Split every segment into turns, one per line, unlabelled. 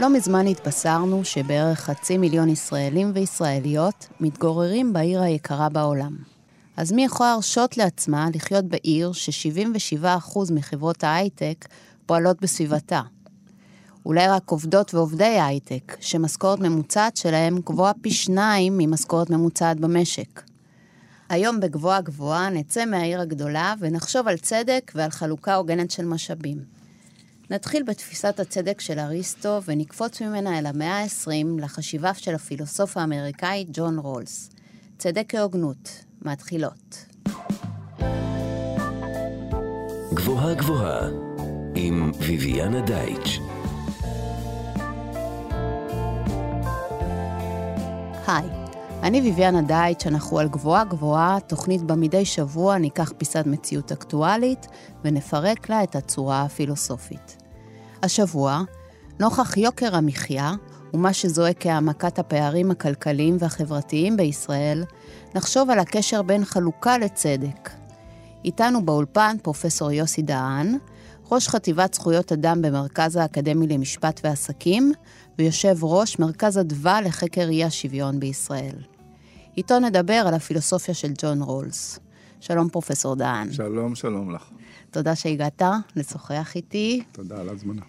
לא מזמן התבשרנו שבערך חצי מיליון ישראלים וישראליות מתגוררים בעיר היקרה בעולם. אז מי יכול להרשות לעצמה לחיות בעיר ש-77% מחברות ההייטק פועלות בסביבתה? אולי רק עובדות ועובדי הייטק, שמשכורת ממוצעת שלהם גבוהה פי שניים ממשכורת ממוצעת במשק. היום בגבוהה גבוהה נצא מהעיר הגדולה ונחשוב על צדק ועל חלוקה הוגנת של משאבים. נתחיל בתפיסת הצדק של אריסטו ונקפוץ ממנה אל המאה ה-20 לחשיבה של הפילוסוף האמריקאי ג'ון רולס. צדק כהוגנות, מתחילות.
גבוהה גבוהה עם ויviana דייטש.
היי, אני ויviana דייטש, אנחנו על גבוהה גבוהה, תוכנית בה מדי שבוע ניקח פיסת מציאות אקטואלית ונפרק לה את הצורה הפילוסופית. השבוע, נוכח יוקר המחיה ומה שזועק כהעמקת הפערים הכלכליים והחברתיים בישראל, נחשוב על הקשר בין חלוקה לצדק. איתנו באולפן פרופסור יוסי דהן, ראש חטיבת זכויות אדם במרכז האקדמי למשפט ועסקים, ויושב ראש מרכז אדווה לחקר אי השוויון בישראל. איתו נדבר על הפילוסופיה של ג'ון רולס. שלום פרופסור דהן.
שלום, שלום לך.
תודה שהגעת לשוחח איתי.
תודה על ההזמנה.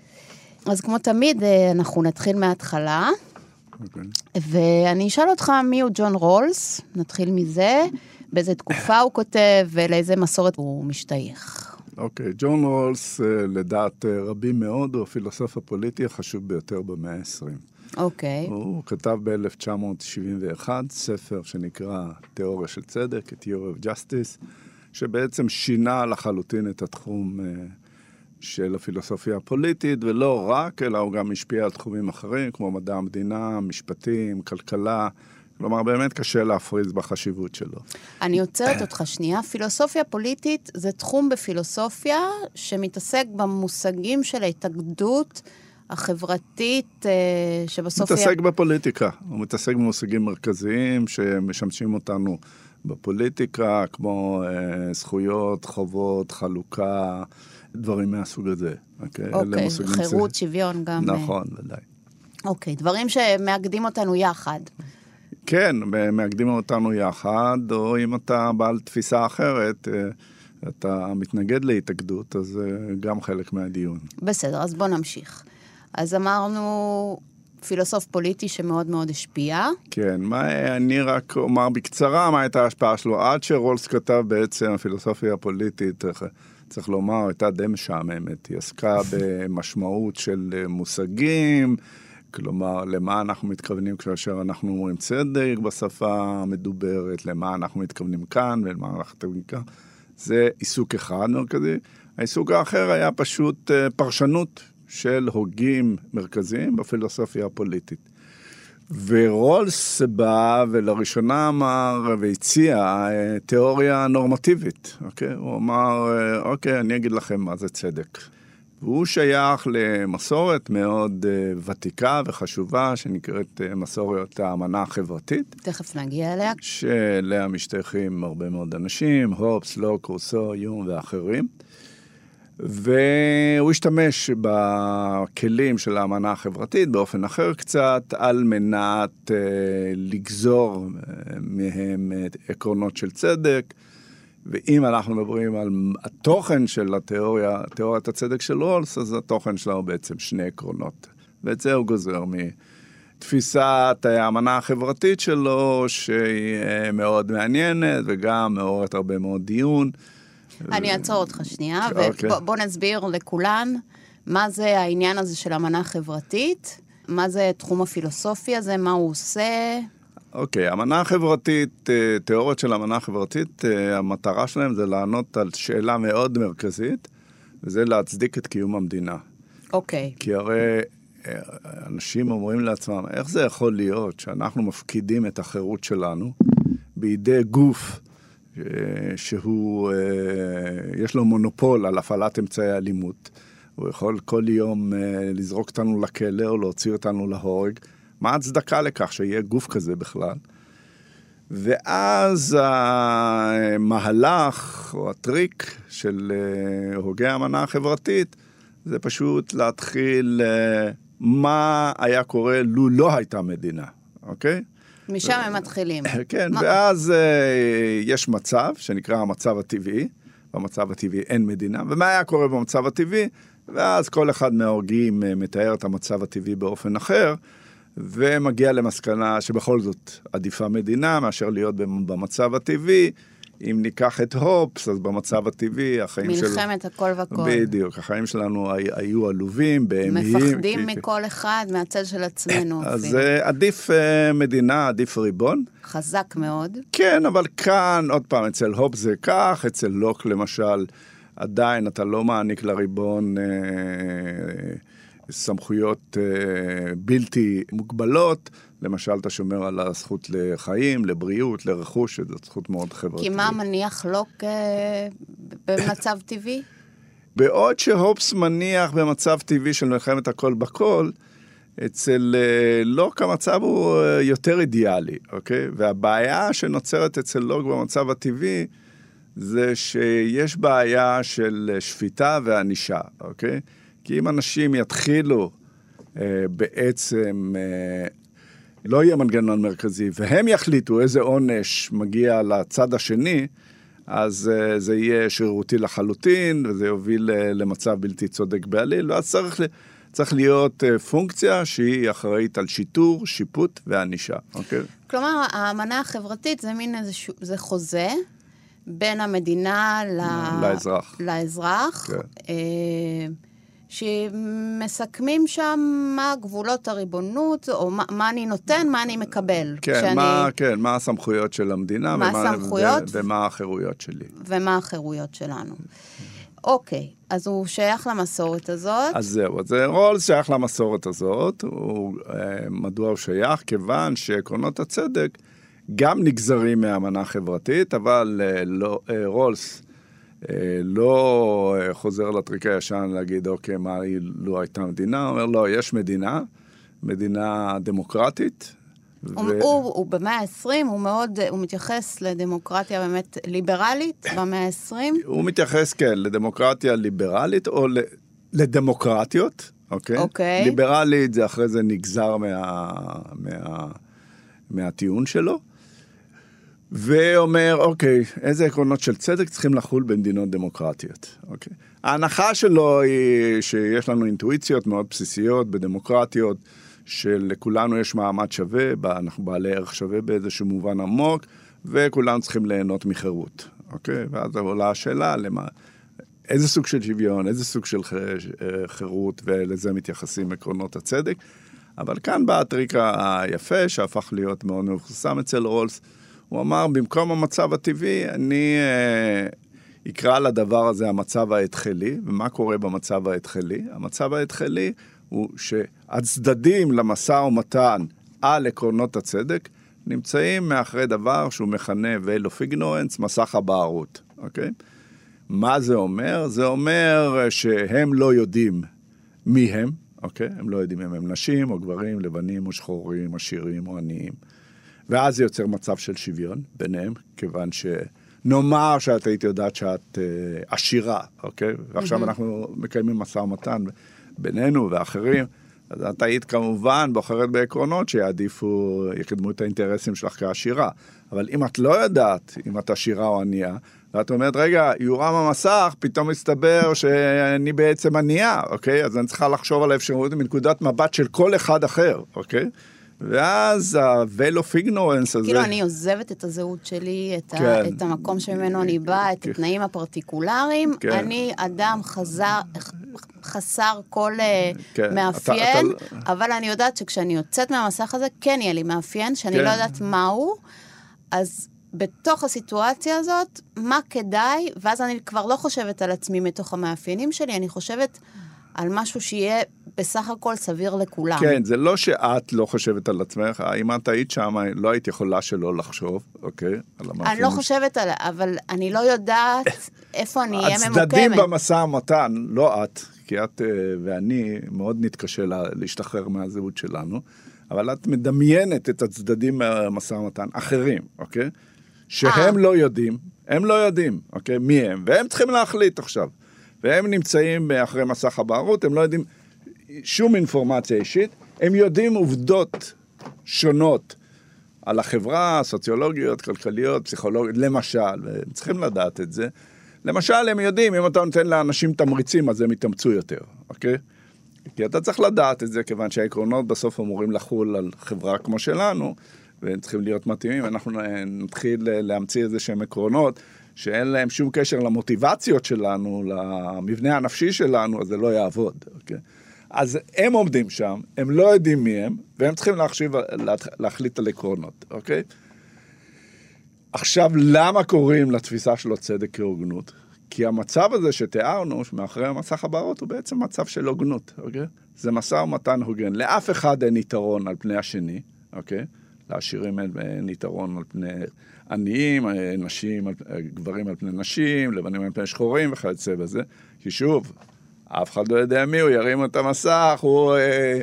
אז כמו תמיד, אה, אנחנו נתחיל מההתחלה.
Okay. אוקיי.
ואני אשאל אותך מיהו ג'ון רולס, נתחיל מזה, באיזה תקופה הוא כותב ולאיזה מסורת הוא משתייך.
אוקיי, okay, ג'ון רולס, אה, לדעת אה, רבים מאוד, הוא הפילוסוף הפוליטי החשוב ביותר במאה ה-20.
אוקיי. Okay.
הוא כתב ב-1971 ספר שנקרא תיאוריה של צדק, Theory of Justice, שבעצם שינה לחלוטין את התחום של הפילוסופיה הפוליטית, ולא רק, אלא הוא גם השפיע על תחומים אחרים, כמו מדע המדינה, משפטים, כלכלה. כלומר, באמת קשה להפריז בחשיבות שלו.
אני עוצרת אותך שנייה. פילוסופיה פוליטית זה תחום בפילוסופיה שמתעסק במושגים של ההתאגדות החברתית, אה, שבסוף...
מתעסק היא... בפוליטיקה. הוא מתעסק במושגים מרכזיים שמשמשים אותנו בפוליטיקה, כמו אה, זכויות, חובות, חלוקה. דברים מהסוג הזה.
אוקיי, אוקיי חירות, שוויון גם.
אה. נכון, ודאי.
אוקיי, דברים שמאגדים אותנו יחד.
כן, מאגדים אותנו יחד, או אם אתה בעל תפיסה אחרת, אה, אתה מתנגד להתאגדות, אז אה, גם חלק מהדיון.
בסדר, אז בוא נמשיך. אז אמרנו פילוסוף פוליטי שמאוד מאוד השפיע.
כן, מה, אני רק אומר בקצרה מה הייתה ההשפעה שלו. עד שרולס כתב בעצם הפילוסופיה הפוליטית, צריך לומר, הייתה די משעממת. היא עסקה במשמעות של מושגים, כלומר, למה אנחנו מתכוונים כאשר אנחנו אומרים צדק בשפה המדוברת, למה אנחנו מתכוונים כאן ולמה אנחנו מתכוונים כאן. זה עיסוק אחד מרכזי. העיסוק האחר היה פשוט אה, פרשנות של הוגים מרכזיים בפילוסופיה הפוליטית. ורולס בא ולראשונה אמר והציע אה, תיאוריה נורמטיבית, אוקיי? הוא אמר, אה, אוקיי, אני אגיד לכם מה זה צדק. והוא שייך למסורת מאוד uh, ותיקה וחשובה, שנקראת מסורת האמנה החברתית.
תכף נגיע אליה.
שאליה משתייכים הרבה מאוד אנשים, הופס, לוק, רוסו, יום ואחרים. והוא השתמש בכלים של האמנה החברתית באופן אחר קצת, על מנת אה, לגזור אה, מהם עקרונות של צדק. ואם אנחנו מדברים על התוכן של התיאוריה, תיאוריית הצדק של רולס, אז התוכן שלה הוא בעצם שני עקרונות. ואת זה הוא גוזר מתפיסת האמנה החברתית שלו, שהיא אה, מאוד מעניינת וגם מעוררת הרבה מאוד דיון.
אני אעצור אותך שנייה, אוקיי. ובוא נסביר לכולן מה זה העניין הזה של אמנה חברתית, מה זה תחום הפילוסופי הזה, מה הוא עושה.
אוקיי, okay, אמנה חברתית, אה, תיאוריות של אמנה חברתית, אה, המטרה שלהם זה לענות על שאלה מאוד מרכזית, וזה להצדיק את קיום המדינה.
אוקיי.
Okay. כי הרי אה, אנשים אומרים לעצמם, איך זה יכול להיות שאנחנו מפקידים את החירות שלנו בידי גוף אה, שהוא, אה, יש לו מונופול על הפעלת אמצעי אלימות. הוא יכול כל יום אה, לזרוק אותנו לכלא או להוציא אותנו להורג. מה ההצדקה לכך שיהיה גוף כזה בכלל? ואז המהלך או הטריק של הוגי האמנה החברתית זה פשוט להתחיל מה היה קורה לו לא הייתה מדינה, אוקיי?
משם הם מתחילים.
כן, ואז אה, יש מצב שנקרא המצב הטבעי, במצב הטבעי אין מדינה, ומה היה קורה במצב הטבעי? ואז כל אחד מההוגים אה, מתאר את המצב הטבעי באופן אחר, ומגיע למסקנה שבכל זאת עדיפה מדינה מאשר להיות במ- במצב הטבעי. אם ניקח את הופס, אז במצב הטבעי החיים של...
מלחמת הכל וכל.
בדיוק, החיים שלנו הי- היו עלובים, בהמיים.
מפחדים
כי-
מכל אחד מהצד של עצמנו.
אז
אפילו.
אה, עדיף אה, מדינה, עדיף ריבון.
חזק מאוד.
כן, אבל כאן, עוד פעם, אצל הופ זה כך, אצל לוק למשל, עדיין אתה לא מעניק לריבון אה, סמכויות אה, בלתי מוגבלות. למשל, אתה שומר על הזכות לחיים, לבריאות, לרכוש, שזאת זכות מאוד חברתית.
כי מה מניח לוק אה, במצב טבעי?
בעוד שהופס מניח במצב טבעי של מלחמת הכל בכל, אצל אה, לוק המצב הוא אה, יותר אידיאלי, אוקיי? והבעיה שנוצרת אצל לוק במצב הטבעי זה שיש בעיה של שפיטה וענישה, אוקיי? כי אם אנשים יתחילו אה, בעצם, אה, לא יהיה מנגנון מרכזי, והם יחליטו איזה עונש מגיע לצד השני, אז uh, זה יהיה שרירותי לחלוטין, וזה יוביל uh, למצב בלתי צודק בעליל, ואז צריך, צריך להיות uh, פונקציה שהיא אחראית על שיטור, שיפוט וענישה, אוקיי?
כלומר, האמנה החברתית זה מין איזשהו, זה חוזה בין המדינה ל...
לאזרח.
לאזרח,
כן.
אה, שמסכמים שם מה גבולות הריבונות, או מה, מה אני נותן, מה אני מקבל.
כן,
כשאני-
מה, כן, מה הסמכויות של המדינה,
מה
ומה,
הסמכויות?
ו, ומה החירויות שלי.
ומה החירויות שלנו. אוקיי, אז הוא שייך למסורת הזאת.
אז זהו, אז אה, רולס שייך למסורת הזאת, הוא, אה, מדוע הוא שייך? כיוון שעקרונות הצדק גם נגזרים מהאמנה החברתית, אבל אה, לא, רולס לא אה, חוזר לטריק הישן להגיד, אוקיי, מה היא לא הייתה מדינה? הוא אומר, לא, יש מדינה, מדינה דמוקרטית.
הוא, הוא, הוא במאה ה-20, הוא מאוד, הוא מתייחס לדמוקרטיה באמת ליברלית במאה ה-20.
הוא מתייחס, כן, לדמוקרטיה ליברלית או לדמוקרטיות, אוקיי?
אוקיי.
ליברלית זה אחרי זה נגזר מה, מה, מהטיעון שלו. ואומר, אוקיי, איזה עקרונות של צדק צריכים לחול במדינות דמוקרטיות, אוקיי? ההנחה שלו היא שיש לנו אינטואיציות מאוד בסיסיות בדמוקרטיות, שלכולנו יש מעמד שווה, אנחנו בעלי ערך שווה באיזשהו מובן עמוק, וכולנו צריכים ליהנות מחירות, אוקיי? ואז עולה השאלה, למה, איזה סוג של שוויון, איזה סוג של אה, חירות, ולזה מתייחסים עקרונות הצדק. אבל כאן בא הטריק היפה, שהפך להיות מאוד מפורסם אצל רולס. הוא אמר, במקום המצב הטבעי, אני אה, אקרא לדבר הזה המצב ההתחלי. ומה קורה במצב ההתחלי? המצב ההתחלי הוא שהצדדים למשא ומתן על עקרונות הצדק נמצאים מאחרי דבר שהוא מכנה veil of ignorance, מסך הבערות, אוקיי? מה זה אומר? זה אומר שהם לא יודעים מי הם, אוקיי? הם לא יודעים אם הם נשים או גברים, לבנים או שחורים, עשירים או עניים. ואז זה יוצר מצב של שוויון ביניהם, כיוון שנאמר שאת היית יודעת שאת אה, עשירה, אוקיי? ועכשיו אנחנו מקיימים משא ומתן בינינו ואחרים. אז את היית כמובן בוחרת בעקרונות שיעדיפו, יקדמו את האינטרסים שלך כעשירה. אבל אם את לא יודעת אם את עשירה או ענייה, ואת אומרת, רגע, יורם המסך, פתאום מסתבר שאני בעצם ענייה, אוקיי? אז אני צריכה לחשוב על האפשרות מנקודת מבט של כל אחד אחר, אוקיי? ואז ה-veil of ignorance הזה...
כאילו, אני עוזבת את הזהות שלי, את,
כן.
ה, את המקום שממנו אני באה, את
כן.
התנאים הפרטיקולריים.
כן.
אני אדם חזר, חסר כל אה,
כן.
מאפיין,
אתה- אתה-
אבל אני יודעת שכשאני יוצאת מהמסך הזה, כן יהיה לי מאפיין, שאני
כן.
לא יודעת מהו, אז... בתוך הסיטואציה הזאת, מה כדאי, ואז אני כבר לא חושבת על עצמי מתוך המאפיינים שלי, אני חושבת על משהו שיהיה בסך הכל סביר לכולם.
כן, זה לא שאת לא חושבת על עצמך, אם את היית שם, לא היית יכולה שלא לחשוב, אוקיי? על
אני לא חושבת על... אבל אני לא יודעת איפה אני אהיה ממוקמת.
הצדדים במשא ומתן, לא את, כי את אה, ואני מאוד נתקשה לה- להשתחרר מהזהות שלנו, אבל את מדמיינת את הצדדים במשא ומתן, אחרים, אוקיי? שהם
אה.
לא יודעים, הם לא יודעים, אוקיי? מי הם, והם צריכים להחליט עכשיו. והם נמצאים אחרי מסך הבערות, הם לא יודעים שום אינפורמציה אישית, הם יודעים עובדות שונות על החברה, סוציולוגיות, כלכליות, פסיכולוגיות, למשל, והם צריכים לדעת את זה. למשל, הם יודעים, אם אתה נותן לאנשים תמריצים, אז הם יתאמצו יותר, אוקיי? כי אתה צריך לדעת את זה, כיוון שהעקרונות בסוף אמורים לחול על חברה כמו שלנו, והם צריכים להיות מתאימים. אנחנו נתחיל להמציא איזה שהם עקרונות שאין להם שום קשר למוטיבציות שלנו, למבנה הנפשי שלנו, אז זה לא יעבוד, אוקיי? אז הם עומדים שם, הם לא יודעים מי הם, והם צריכים להחשיב, להחליט על עקרונות, אוקיי? עכשיו, למה קוראים לתפיסה שלו צדק כהוגנות? כי המצב הזה שתיארנו, מאחורי המסך הבאות, הוא בעצם מצב של הוגנות, אוקיי? זה משא ומתן הוגן. לאף אחד אין יתרון על פני השני, אוקיי? לעשירים אין יתרון על פני עניים, נשים, גברים על פני נשים, לבנים על פני שחורים וכיוצא בזה. כי שוב, אף אחד לא יודע מי הוא, ירים את המסך, הוא אה,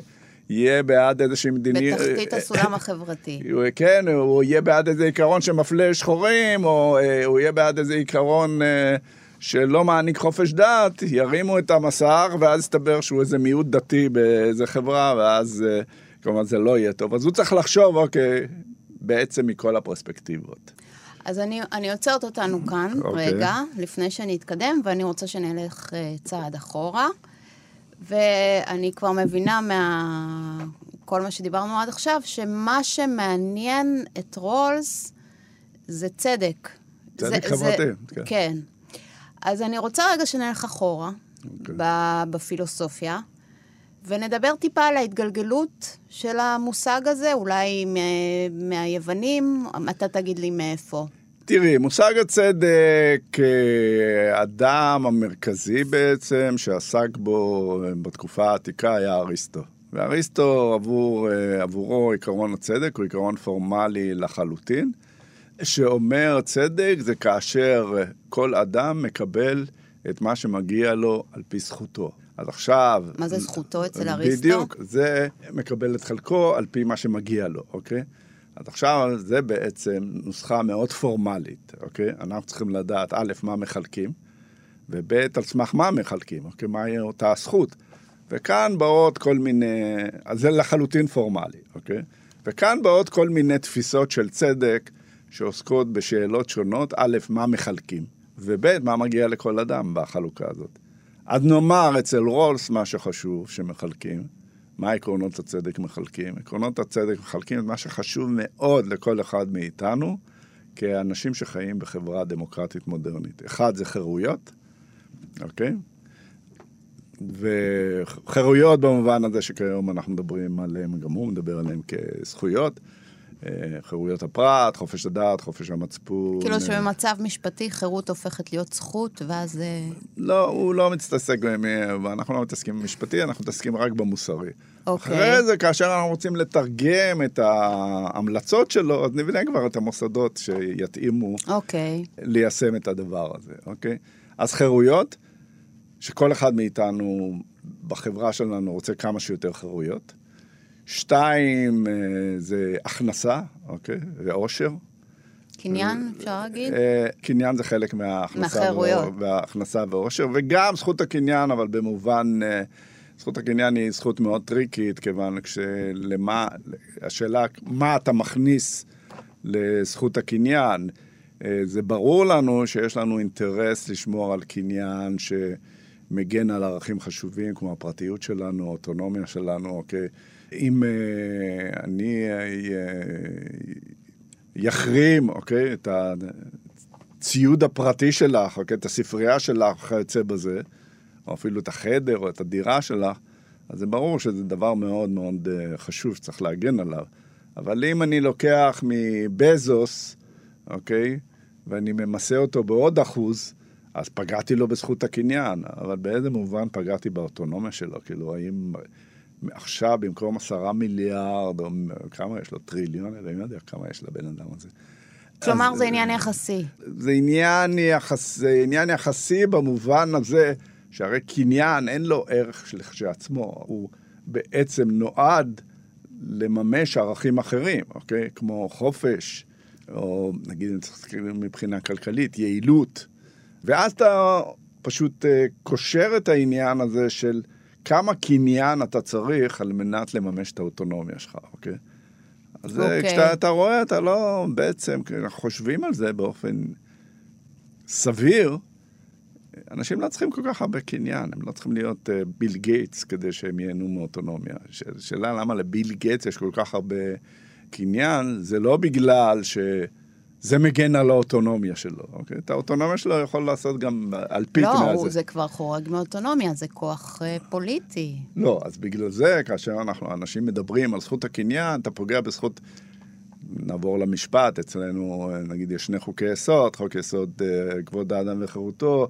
יהיה בעד איזושהי מדיניות...
בתחתית הסולם החברתי.
הוא, כן, הוא יהיה בעד איזה עיקרון שמפלה שחורים, או אה, הוא יהיה בעד איזה עיקרון אה, שלא מעניק חופש דת, ירימו את המסך, ואז יסתבר שהוא איזה מיעוט דתי באיזה חברה, ואז אה, כמובן זה לא יהיה טוב. אז הוא צריך לחשוב, אוקיי, בעצם מכל הפרספקטיבות.
אז אני, אני עוצרת אותנו כאן okay. אוקיי. רגע, לפני שאני אתקדם, ואני רוצה שנלך uh, צעד אחורה. ואני כבר מבינה מה... כל מה שדיברנו עד עכשיו, שמה שמעניין את רולס זה צדק.
צדק זה, חברתי, זה, כן.
כן. אז אני רוצה רגע שנלך אחורה okay. אוקיי. בפילוסופיה, ונדבר טיפה על ההתגלגלות של המושג הזה, אולי מהיוונים, אתה תגיד לי מאיפה.
תראי, מושג הצדק, האדם המרכזי בעצם שעסק בו בתקופה העתיקה היה אריסטו. ואריסטו עבור, עבורו עקרון הצדק הוא עקרון פורמלי לחלוטין, שאומר צדק זה כאשר כל אדם מקבל את מה שמגיע לו על פי זכותו. אז עכשיו...
מה זה זכותו אצל אריסטו?
בדיוק, זה מקבל את חלקו על פי מה שמגיע לו, אוקיי? אז עכשיו זה בעצם נוסחה מאוד פורמלית, אוקיי? אנחנו צריכים לדעת, א', מה מחלקים, וב', על סמך מה מחלקים, אוקיי? מהי אותה הזכות. וכאן באות כל מיני, אז זה לחלוטין פורמלי, אוקיי? וכאן באות כל מיני תפיסות של צדק שעוסקות בשאלות שונות, א', מה מחלקים, וב', מה מגיע לכל אדם בחלוקה הזאת. אז נאמר אצל רולס מה שחשוב שמחלקים, מה עקרונות הצדק מחלקים? עקרונות הצדק מחלקים את מה שחשוב מאוד לכל אחד מאיתנו כאנשים שחיים בחברה דמוקרטית מודרנית. אחד זה חירויות, אוקיי? וחירויות במובן הזה שכיום אנחנו מדברים עליהן, גם הוא מדבר עליהן כזכויות. אה, חירויות הפרט, חופש הדת, חופש המצפון.
כאילו שבמצב משפטי חירות הופכת להיות זכות, ואז... אה,
לא, הוא לא מתעסק, אנחנו לא מתעסקים במשפטי, אנחנו מתעסקים רק במוסרי.
אוקיי.
אחרי זה, כאשר אנחנו רוצים לתרגם את ההמלצות שלו, אז נבנה כבר את המוסדות שיתאימו
אוקיי.
ליישם את הדבר הזה, אוקיי? אז חירויות, שכל אחד מאיתנו בחברה שלנו רוצה כמה שיותר חירויות. שתיים, אה, זה הכנסה, אוקיי? ועושר.
קניין, אפשר להגיד?
אה, קניין זה חלק מההכנסה.
מהחירויות.
וההכנסה ועושר, וגם זכות הקניין, אבל במובן... אה, זכות הקניין היא זכות מאוד טריקית, כיוון שלמה... השאלה, מה אתה מכניס לזכות הקניין? זה ברור לנו שיש לנו אינטרס לשמור על קניין שמגן על ערכים חשובים, כמו הפרטיות שלנו, האוטונומיה שלנו, אוקיי? אם uh, אני יחרים, אוקיי, את הציוד הפרטי שלך, אוקיי, את הספרייה שלך, וכיוצא בזה, או אפילו את החדר או את הדירה שלך, אז זה ברור שזה דבר מאוד מאוד חשוב שצריך להגן עליו. אבל אם אני לוקח מבזוס, אוקיי, ואני ממסה אותו בעוד אחוז, אז פגעתי לו בזכות הקניין, אבל באיזה מובן פגעתי באוטונומיה שלו? כאילו, האם עכשיו במקום עשרה מיליארד, או כמה יש לו? טריליון? אני לא יודע כמה יש לבן אדם הזה.
כלומר, זה עניין יחסי.
זה עניין, יחס, זה עניין יחסי במובן הזה שהרי קניין אין לו ערך כשלעצמו, הוא בעצם נועד לממש ערכים אחרים, אוקיי? כמו חופש, או נגיד מבחינה כלכלית, יעילות. ואז אתה פשוט אה, קושר את העניין הזה של כמה קניין אתה צריך על מנת לממש את האוטונומיה שלך, אוקיי? אז
אוקיי.
אוקיי. כשאתה רואה, אתה לא בעצם, אנחנו חושבים על זה באופן סביר, אנשים לא צריכים כל כך הרבה קניין, הם לא צריכים להיות אה, ביל גייטס כדי שהם ייהנו מאוטונומיה. השאלה למה לביל גייטס יש כל כך הרבה קניין, זה לא בגלל שזה מגן על האוטונומיה שלו, אוקיי? את האוטונומיה שלו יכול לעשות גם אלפית
לא,
מהזה.
הוא- זה כבר חורג מאוטונומיה, זה כוח אה, פוליטי.
לא, אז בגלל זה, כאשר אנחנו, אנשים מדברים על זכות הקניין, אתה פוגע בזכות... נעבור למשפט, אצלנו נגיד יש שני חוקי יסוד, חוק יסוד אה, כבוד האדם וחירותו,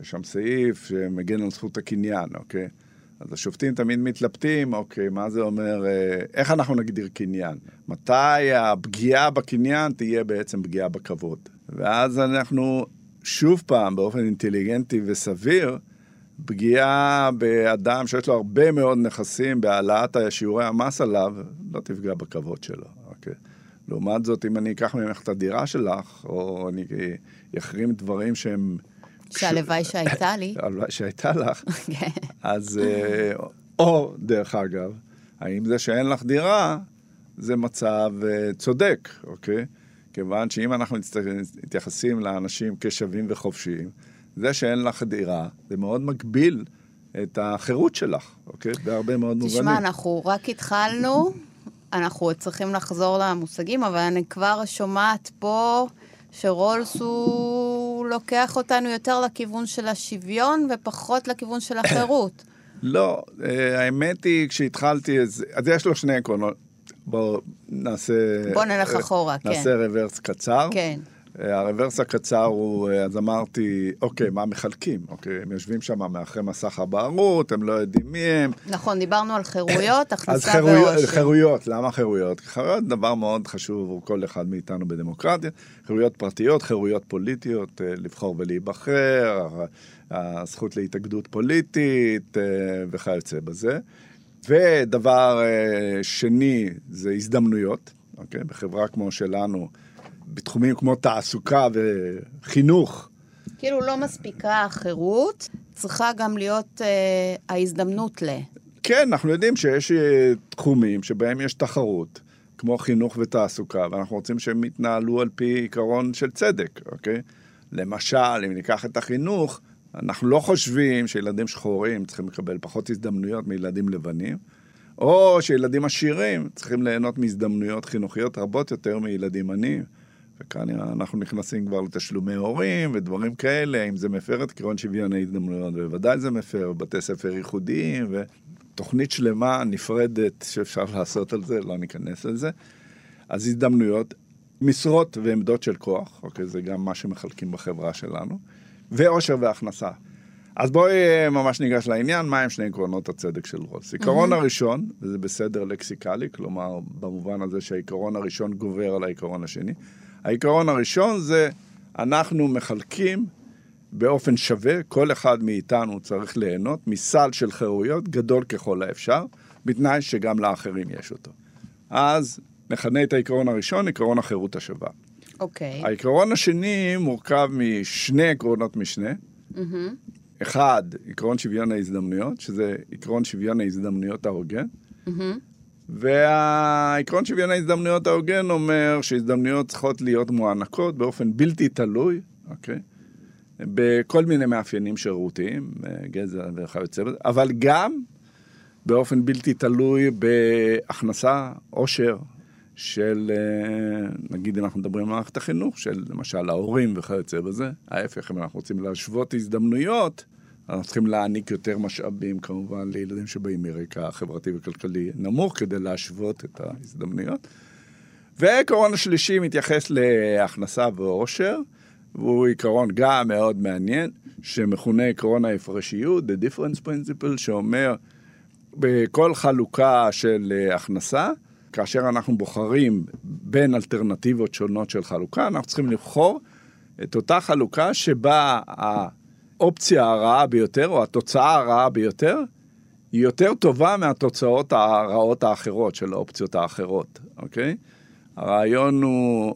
יש שם סעיף שמגן על זכות הקניין, אוקיי? אז השופטים תמיד מתלבטים, אוקיי, מה זה אומר, אה, איך אנחנו נגדיר קניין? מתי הפגיעה בקניין תהיה בעצם פגיעה בכבוד? ואז אנחנו שוב פעם, באופן אינטליגנטי וסביר, פגיעה באדם שיש לו הרבה מאוד נכסים בהעלאת שיעורי המס עליו, לא תפגע בכבוד שלו, אוקיי? לעומת זאת, אם אני אקח ממך את הדירה שלך, או אני אחרים דברים שהם...
שהלוואי שהייתה לי.
הלוואי שהייתה לך,
כן.
אז... אה, או, דרך אגב, האם זה שאין לך דירה, זה מצב אה, צודק, אוקיי? כיוון שאם אנחנו מתייחסים לאנשים כשווים וחופשיים, זה שאין לך דירה, זה מאוד מגביל את החירות שלך, אוקיי? בהרבה מאוד מובנים.
תשמע, אנחנו רק התחלנו, אנחנו עוד צריכים לחזור למושגים, אבל אני כבר שומעת פה שרולס הוא לוקח אותנו יותר לכיוון של השוויון ופחות לכיוון של החירות.
לא, אה, האמת היא, כשהתחלתי, אז, אז יש לו שני עקרונות. בואו נעשה...
בוא נלך
אה,
אחורה, כן.
נעשה רוורס קצר.
כן.
אה, הרוורס הקצר הוא, אה, אז אמרתי, אוקיי, מה מחלקים? אוקיי, הם יושבים שם מאחורי מסך הבערות, הם לא יודעים מי הם.
נכון, דיברנו על חירויות,
אז
הכנסה
חירויות,
ועושר.
חירויות, למה חירויות? חירויות דבר מאוד חשוב עבור כל אחד מאיתנו בדמוקרטיה. חירויות פרטיות, חירויות פוליטיות, אה, לבחור ולהיבחר, הזכות להתאגדות פוליטית וכיוצא בזה. ודבר שני זה הזדמנויות, אוקיי? בחברה כמו שלנו, בתחומים כמו תעסוקה וחינוך,
כאילו לא מספיקה החירות, צריכה גם להיות אה, ההזדמנות ל...
כן, אנחנו יודעים שיש אה, תחומים שבהם יש תחרות, כמו חינוך ותעסוקה, ואנחנו רוצים שהם יתנהלו על פי עיקרון של צדק, אוקיי? למשל, אם ניקח את החינוך, אנחנו לא חושבים שילדים שחורים צריכים לקבל פחות הזדמנויות מילדים לבנים, או שילדים עשירים צריכים ליהנות מהזדמנויות חינוכיות רבות יותר מילדים עניים. וכאן אנחנו נכנסים כבר לתשלומי הורים ודברים כאלה, אם זה מפר את עקרון שוויון ההזדמנויות, בוודאי זה מפר, בתי ספר ייחודיים ותוכנית שלמה נפרדת שאפשר לעשות על זה, לא ניכנס לזה. אז הזדמנויות, משרות ועמדות של כוח, אוקיי, זה גם מה שמחלקים בחברה שלנו, ועושר והכנסה. אז בואי אה, ממש ניגש לעניין, מה הם שני עקרונות הצדק של רולס. עיקרון הראשון, וזה בסדר לקסיקלי, כלומר, במובן הזה שהעיקרון הראשון גובר על העיקרון השני, העיקרון הראשון זה, אנחנו מחלקים באופן שווה, כל אחד מאיתנו צריך ליהנות מסל של חירויות גדול ככל האפשר, בתנאי שגם לאחרים יש אותו. אז נכנה את העיקרון הראשון, עקרון החירות השווה.
אוקיי.
העיקרון השני מורכב משני עקרונות משנה.
מהמם.
אחד, עקרון שוויון ההזדמנויות, שזה עקרון שוויון ההזדמנויות ההוגן.
מהמם.
והעקרון שוויון ההזדמנויות ההוגן אומר שהזדמנויות צריכות להיות מוענקות באופן בלתי תלוי, אוקיי? בכל מיני מאפיינים שירותיים, גזע וכיוצא בזה, אבל גם באופן בלתי תלוי בהכנסה, עושר של, אה, נגיד אם אנחנו מדברים על מערכת החינוך, של למשל ההורים וכיוצא בזה. ההפך, אם אנחנו רוצים להשוות הזדמנויות, אנחנו צריכים להעניק יותר משאבים כמובן לילדים שבאים מרקע חברתי וכלכלי נמוך כדי להשוות את ההזדמנויות. והעיקרון השלישי מתייחס להכנסה ועושר, והוא עיקרון גם מאוד מעניין, שמכונה עקרון ההפרשיות, The Difference Principle, שאומר בכל חלוקה של הכנסה, כאשר אנחנו בוחרים בין אלטרנטיבות שונות של חלוקה, אנחנו צריכים לבחור את אותה חלוקה שבה האופציה הרעה ביותר, או התוצאה הרעה ביותר, היא יותר טובה מהתוצאות הרעות האחרות של האופציות האחרות, אוקיי? הרעיון הוא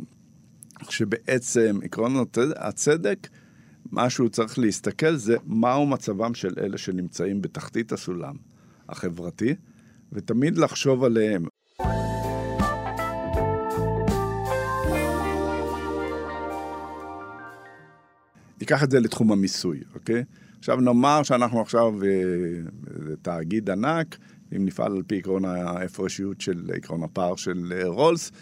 שבעצם עקרון הצד- הצדק, מה שהוא צריך להסתכל זה מהו מצבם של אלה שנמצאים בתחתית הסולם. החברתי, ותמיד לחשוב עליהם. ניקח את זה לתחום המיסוי, אוקיי? עכשיו נאמר שאנחנו עכשיו אה, תאגיד ענק, אם נפעל על פי עקרון ההפרשיות של עקרון הפער של אה, רולס,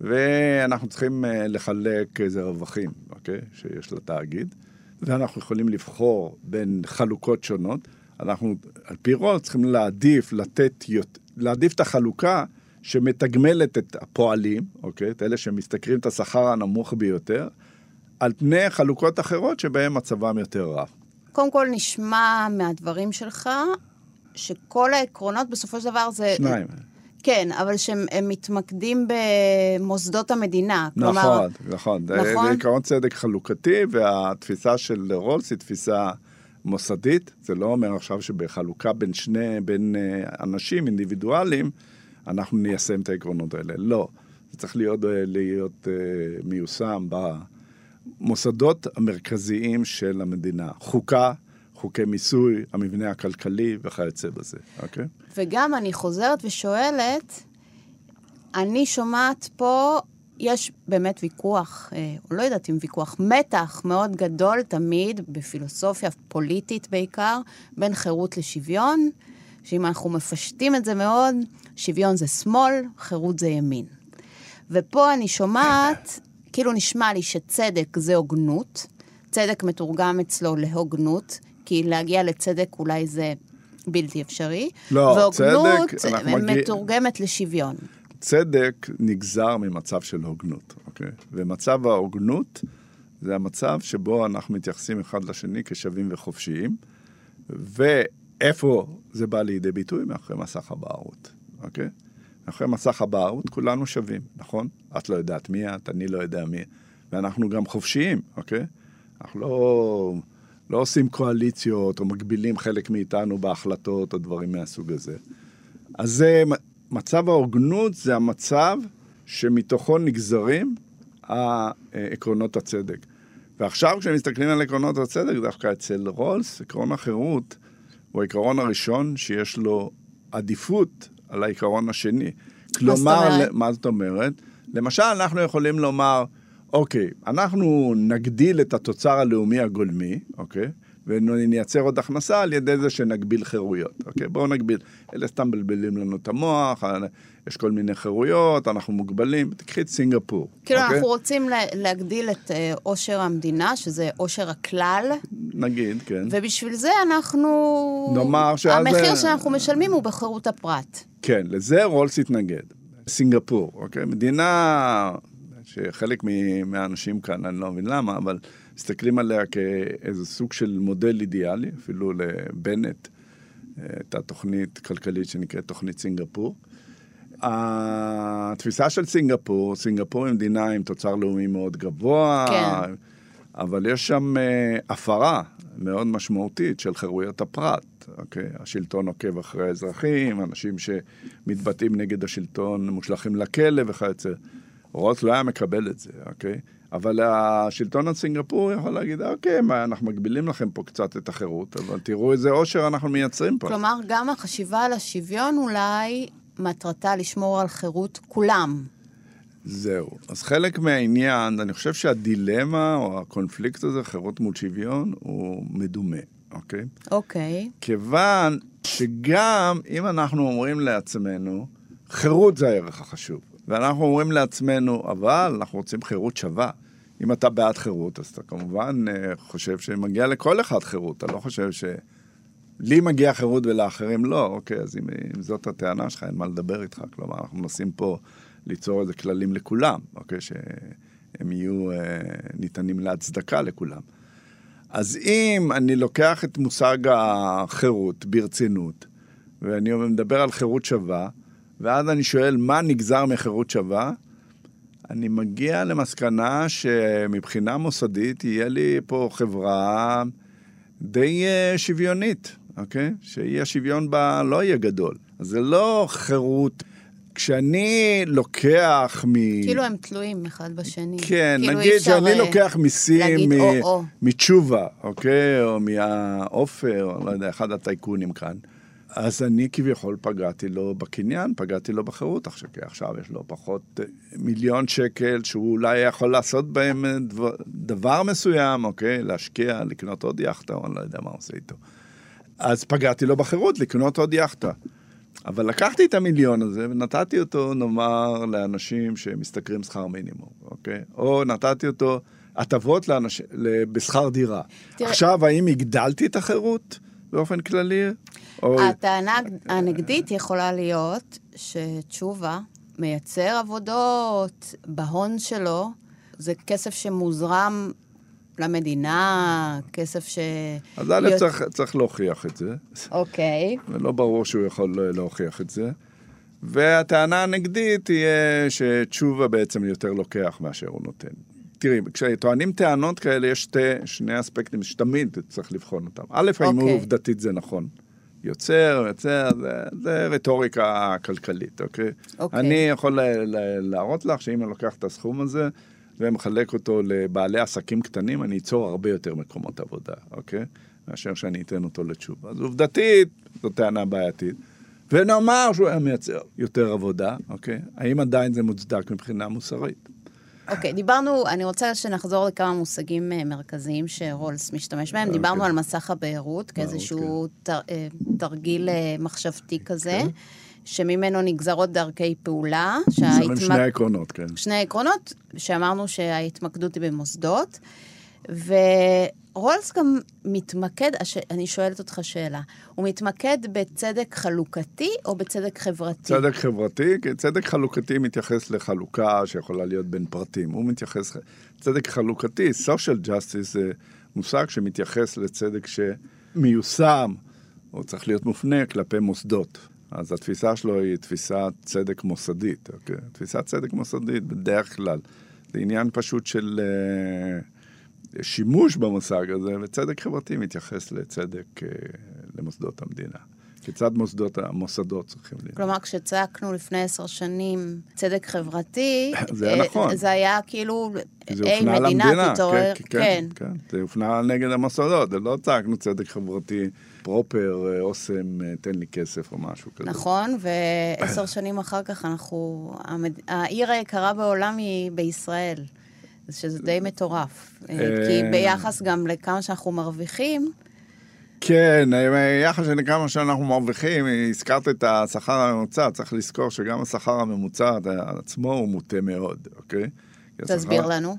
ואנחנו צריכים אה, לחלק איזה רווחים, אוקיי? שיש לתאגיד, ואנחנו יכולים לבחור בין חלוקות שונות. אנחנו, על פי רולס, צריכים להעדיף, לתת, להעדיף את החלוקה שמתגמלת את הפועלים, אוקיי? את אלה שמשתכרים את השכר הנמוך ביותר, על פני חלוקות אחרות שבהן מצבם יותר רע.
קודם כל נשמע מהדברים שלך, שכל העקרונות בסופו של דבר זה...
שניים.
כן, אבל שהם מתמקדים במוסדות המדינה.
נכון, כלומר, נכון. נכון. זה עקרון צדק חלוקתי, והתפיסה של רולס היא תפיסה מוסדית. זה לא אומר עכשיו שבחלוקה בין שני, בין אה, אנשים אינדיבידואלים, אנחנו ניישם את העקרונות האלה. לא. זה צריך להיות, אה, להיות אה, מיושם במוסדות המרכזיים של המדינה. חוקה, חוקי מיסוי, המבנה הכלכלי וכיוצא בזה, אוקיי?
וגם אני חוזרת ושואלת, אני שומעת פה, יש באמת ויכוח, אה, לא יודעת אם ויכוח, מתח מאוד גדול תמיד, בפילוסופיה פוליטית בעיקר, בין חירות לשוויון, שאם אנחנו מפשטים את זה מאוד, שוויון זה שמאל, חירות זה ימין. ופה אני שומעת, כאילו נשמע לי שצדק זה הוגנות, צדק מתורגם אצלו להוגנות, כי להגיע לצדק אולי זה בלתי אפשרי.
לא, צדק,
והוגנות מתורגמת לשוויון.
צדק נגזר ממצב של הוגנות, אוקיי? ומצב ההוגנות זה המצב שבו אנחנו מתייחסים אחד לשני כשווים וחופשיים, ואיפה זה בא לידי ביטוי? מאחורי מסך הבערות, אוקיי? מאחורי מסך הבערות כולנו שווים, נכון? את לא יודעת מי את, אני לא יודע מי, ואנחנו גם חופשיים, אוקיי? אנחנו לא לא עושים קואליציות או מגבילים חלק מאיתנו בהחלטות או דברים מהסוג הזה. אז זה, מצב ההוגנות זה המצב שמתוכו נגזרים עקרונות הצדק. ועכשיו כשמסתכלים על עקרונות הצדק, דווקא אצל רולס, עקרון החירות הוא העיקרון הראשון שיש לו עדיפות על העיקרון השני. כלומר, מה זאת אומרת? למשל, אנחנו יכולים לומר, אוקיי, אנחנו נגדיל את התוצר הלאומי הגולמי, אוקיי? ונייצר עוד הכנסה על ידי זה שנגביל חירויות, אוקיי? בואו נגביל. אלה סתם מבלבלים לנו את המוח, יש כל מיני חירויות, אנחנו מוגבלים. תקחי את סינגפור.
כאילו, אוקיי? אנחנו רוצים להגדיל את אה, עושר המדינה, שזה עושר הכלל.
נגיד, כן.
ובשביל זה אנחנו...
נאמר שאז...
המחיר שאנחנו משלמים הוא בחירות הפרט.
כן, לזה רולס התנגד. סינגפור, אוקיי? מדינה שחלק מהאנשים כאן, אני לא מבין למה, אבל מסתכלים עליה כאיזה סוג של מודל אידיאלי, אפילו לבנט, הייתה תוכנית כלכלית שנקראת תוכנית סינגפור. התפיסה של סינגפור, סינגפור היא מדינה עם תוצר לאומי מאוד גבוה, כן. אבל יש שם אה, הפרה מאוד משמעותית של חירויות הפרט. אוקיי? השלטון עוקב אחרי האזרחים, אנשים שמתבטאים נגד השלטון מושלכים לכלא וכיוצא. רוט לא היה מקבל את זה, אוקיי? אבל השלטון הסינגפורי יכול להגיד, אוקיי, מה, אנחנו מגבילים לכם פה קצת את החירות, אבל תראו איזה עושר אנחנו מייצרים פה.
כלומר, גם החשיבה על השוויון אולי מטרתה לשמור על חירות כולם.
זהו. אז חלק מהעניין, אני חושב שהדילמה או הקונפליקט הזה, חירות מול שוויון, הוא מדומה, אוקיי?
אוקיי.
כיוון שגם אם אנחנו אומרים לעצמנו, חירות זה הערך החשוב. ואנחנו אומרים לעצמנו, אבל אנחנו רוצים חירות שווה. אם אתה בעד חירות, אז אתה כמובן אה, חושב שמגיע לכל אחד חירות, אתה לא חושב ש... לי מגיע חירות ולאחרים לא, אוקיי, אז אם, אם זאת הטענה שלך, אין מה לדבר איתך. כלומר, אנחנו מנסים פה ליצור איזה כללים לכולם, אוקיי, שהם יהיו אה, ניתנים להצדקה לכולם. אז אם אני לוקח את מושג החירות ברצינות, ואני מדבר על חירות שווה, ואז אני שואל, מה נגזר מחירות שווה? אני מגיע למסקנה שמבחינה מוסדית יהיה לי פה חברה די אה, שוויונית, אוקיי? שאי השוויון בה לא יהיה גדול. אז זה לא חירות. כשאני לוקח מ...
כאילו הם תלויים אחד בשני.
כן, כאילו נגיד שאני אה, לוקח מיסים מ... מתשובה, אוקיי? או מהעופר, או לא יודע, אחד הטייקונים כאן. אז אני כביכול פגעתי לו בקניין, פגעתי לו בחירות, עכשיו, כי עכשיו יש לו פחות אה, מיליון שקל שהוא אולי יכול לעשות בהם אה, דבר, דבר מסוים, אוקיי? להשקיע, לקנות עוד יאכטה, או אני לא יודע מה עושה איתו. אז פגעתי לו בחירות לקנות עוד יאכטה. אבל לקחתי את המיליון הזה ונתתי אותו, נאמר, לאנשים שמשתכרים שכר מינימום, אוקיי? או נתתי אותו הטבות לאנש... בשכר דירה. תראה... עכשיו, האם הגדלתי את החירות באופן כללי?
הטענה הנגדית יכולה להיות שתשובה מייצר עבודות בהון שלו, זה כסף שמוזרם למדינה, כסף ש...
אז א', להיות... צריך, צריך להוכיח את זה.
אוקיי.
Okay. ולא ברור שהוא יכול להוכיח את זה. והטענה הנגדית תהיה שתשובה בעצם יותר לוקח מאשר הוא נותן. תראי, כשטוענים טענות כאלה, יש שתי, שני אספקטים שתמיד צריך לבחון אותם. א', האם okay. אוקיי. עובדתית זה נכון. יוצר, יוצר, זה, זה רטוריקה כלכלית, אוקיי? אוקיי. אני יכול להראות לך שאם אני לוקח את הסכום הזה ומחלק אותו לבעלי עסקים קטנים, אני אצור הרבה יותר מקומות עבודה, אוקיי? מאשר שאני אתן אותו לתשובה. אז עובדתית, זו טענה בעייתית. ונאמר שהוא היה מייצר יותר עבודה, אוקיי? האם עדיין זה מוצדק מבחינה מוסרית?
אוקיי, דיברנו, אני רוצה שנחזור לכמה מושגים אה, מרכזיים שרולס משתמש בהם. Okay. דיברנו אוקיי. על מסך הבארות כאיזשהו okay. תר, אה, תרגיל אה, מחשבתי כזה. אוקיי. שממנו נגזרות דרכי פעולה.
שההתמק... שני עקרונות, כן.
שני עקרונות, שאמרנו שההתמקדות היא במוסדות, ו... רולס גם מתמקד, אני שואלת אותך שאלה, הוא מתמקד בצדק חלוקתי או בצדק חברתי?
צדק חברתי, כי צדק חלוקתי מתייחס לחלוקה שיכולה להיות בין פרטים. הוא מתייחס, צדק חלוקתי, social justice זה מושג שמתייחס לצדק שמיושם, או צריך להיות מופנה כלפי מוסדות. אז התפיסה שלו היא תפיסת צדק מוסדית, אוקיי? תפיסת צדק מוסדית בדרך כלל. זה עניין פשוט של... Uh, שימוש במושג הזה, וצדק חברתי מתייחס לצדק uh, למוסדות המדינה. כיצד מוסדות, המוסדות צריכים להיות.
כלומר, כשצעקנו לפני עשר שנים צדק חברתי,
זה היה נכון.
זה היה כאילו,
היי, מדינה תתעורר, כן, כן, כן, כן. זה הופנה נגד המוסדות, זה לא צעקנו צדק חברתי פרופר, אה, אוסם, אה, תן לי כסף או משהו כזה.
נכון, ועשר שנים אחר כך אנחנו, המד... העיר היקרה בעולם היא בישראל. שזה די מטורף. אה, כי ביחס גם לכמה שאנחנו מרוויחים...
כן, ביחס לכמה שאנחנו מרוויחים, הזכרת את השכר הממוצע, צריך לזכור שגם השכר הממוצע עצמו הוא מוטה מאוד, אוקיי?
תסביר השכר... לנו.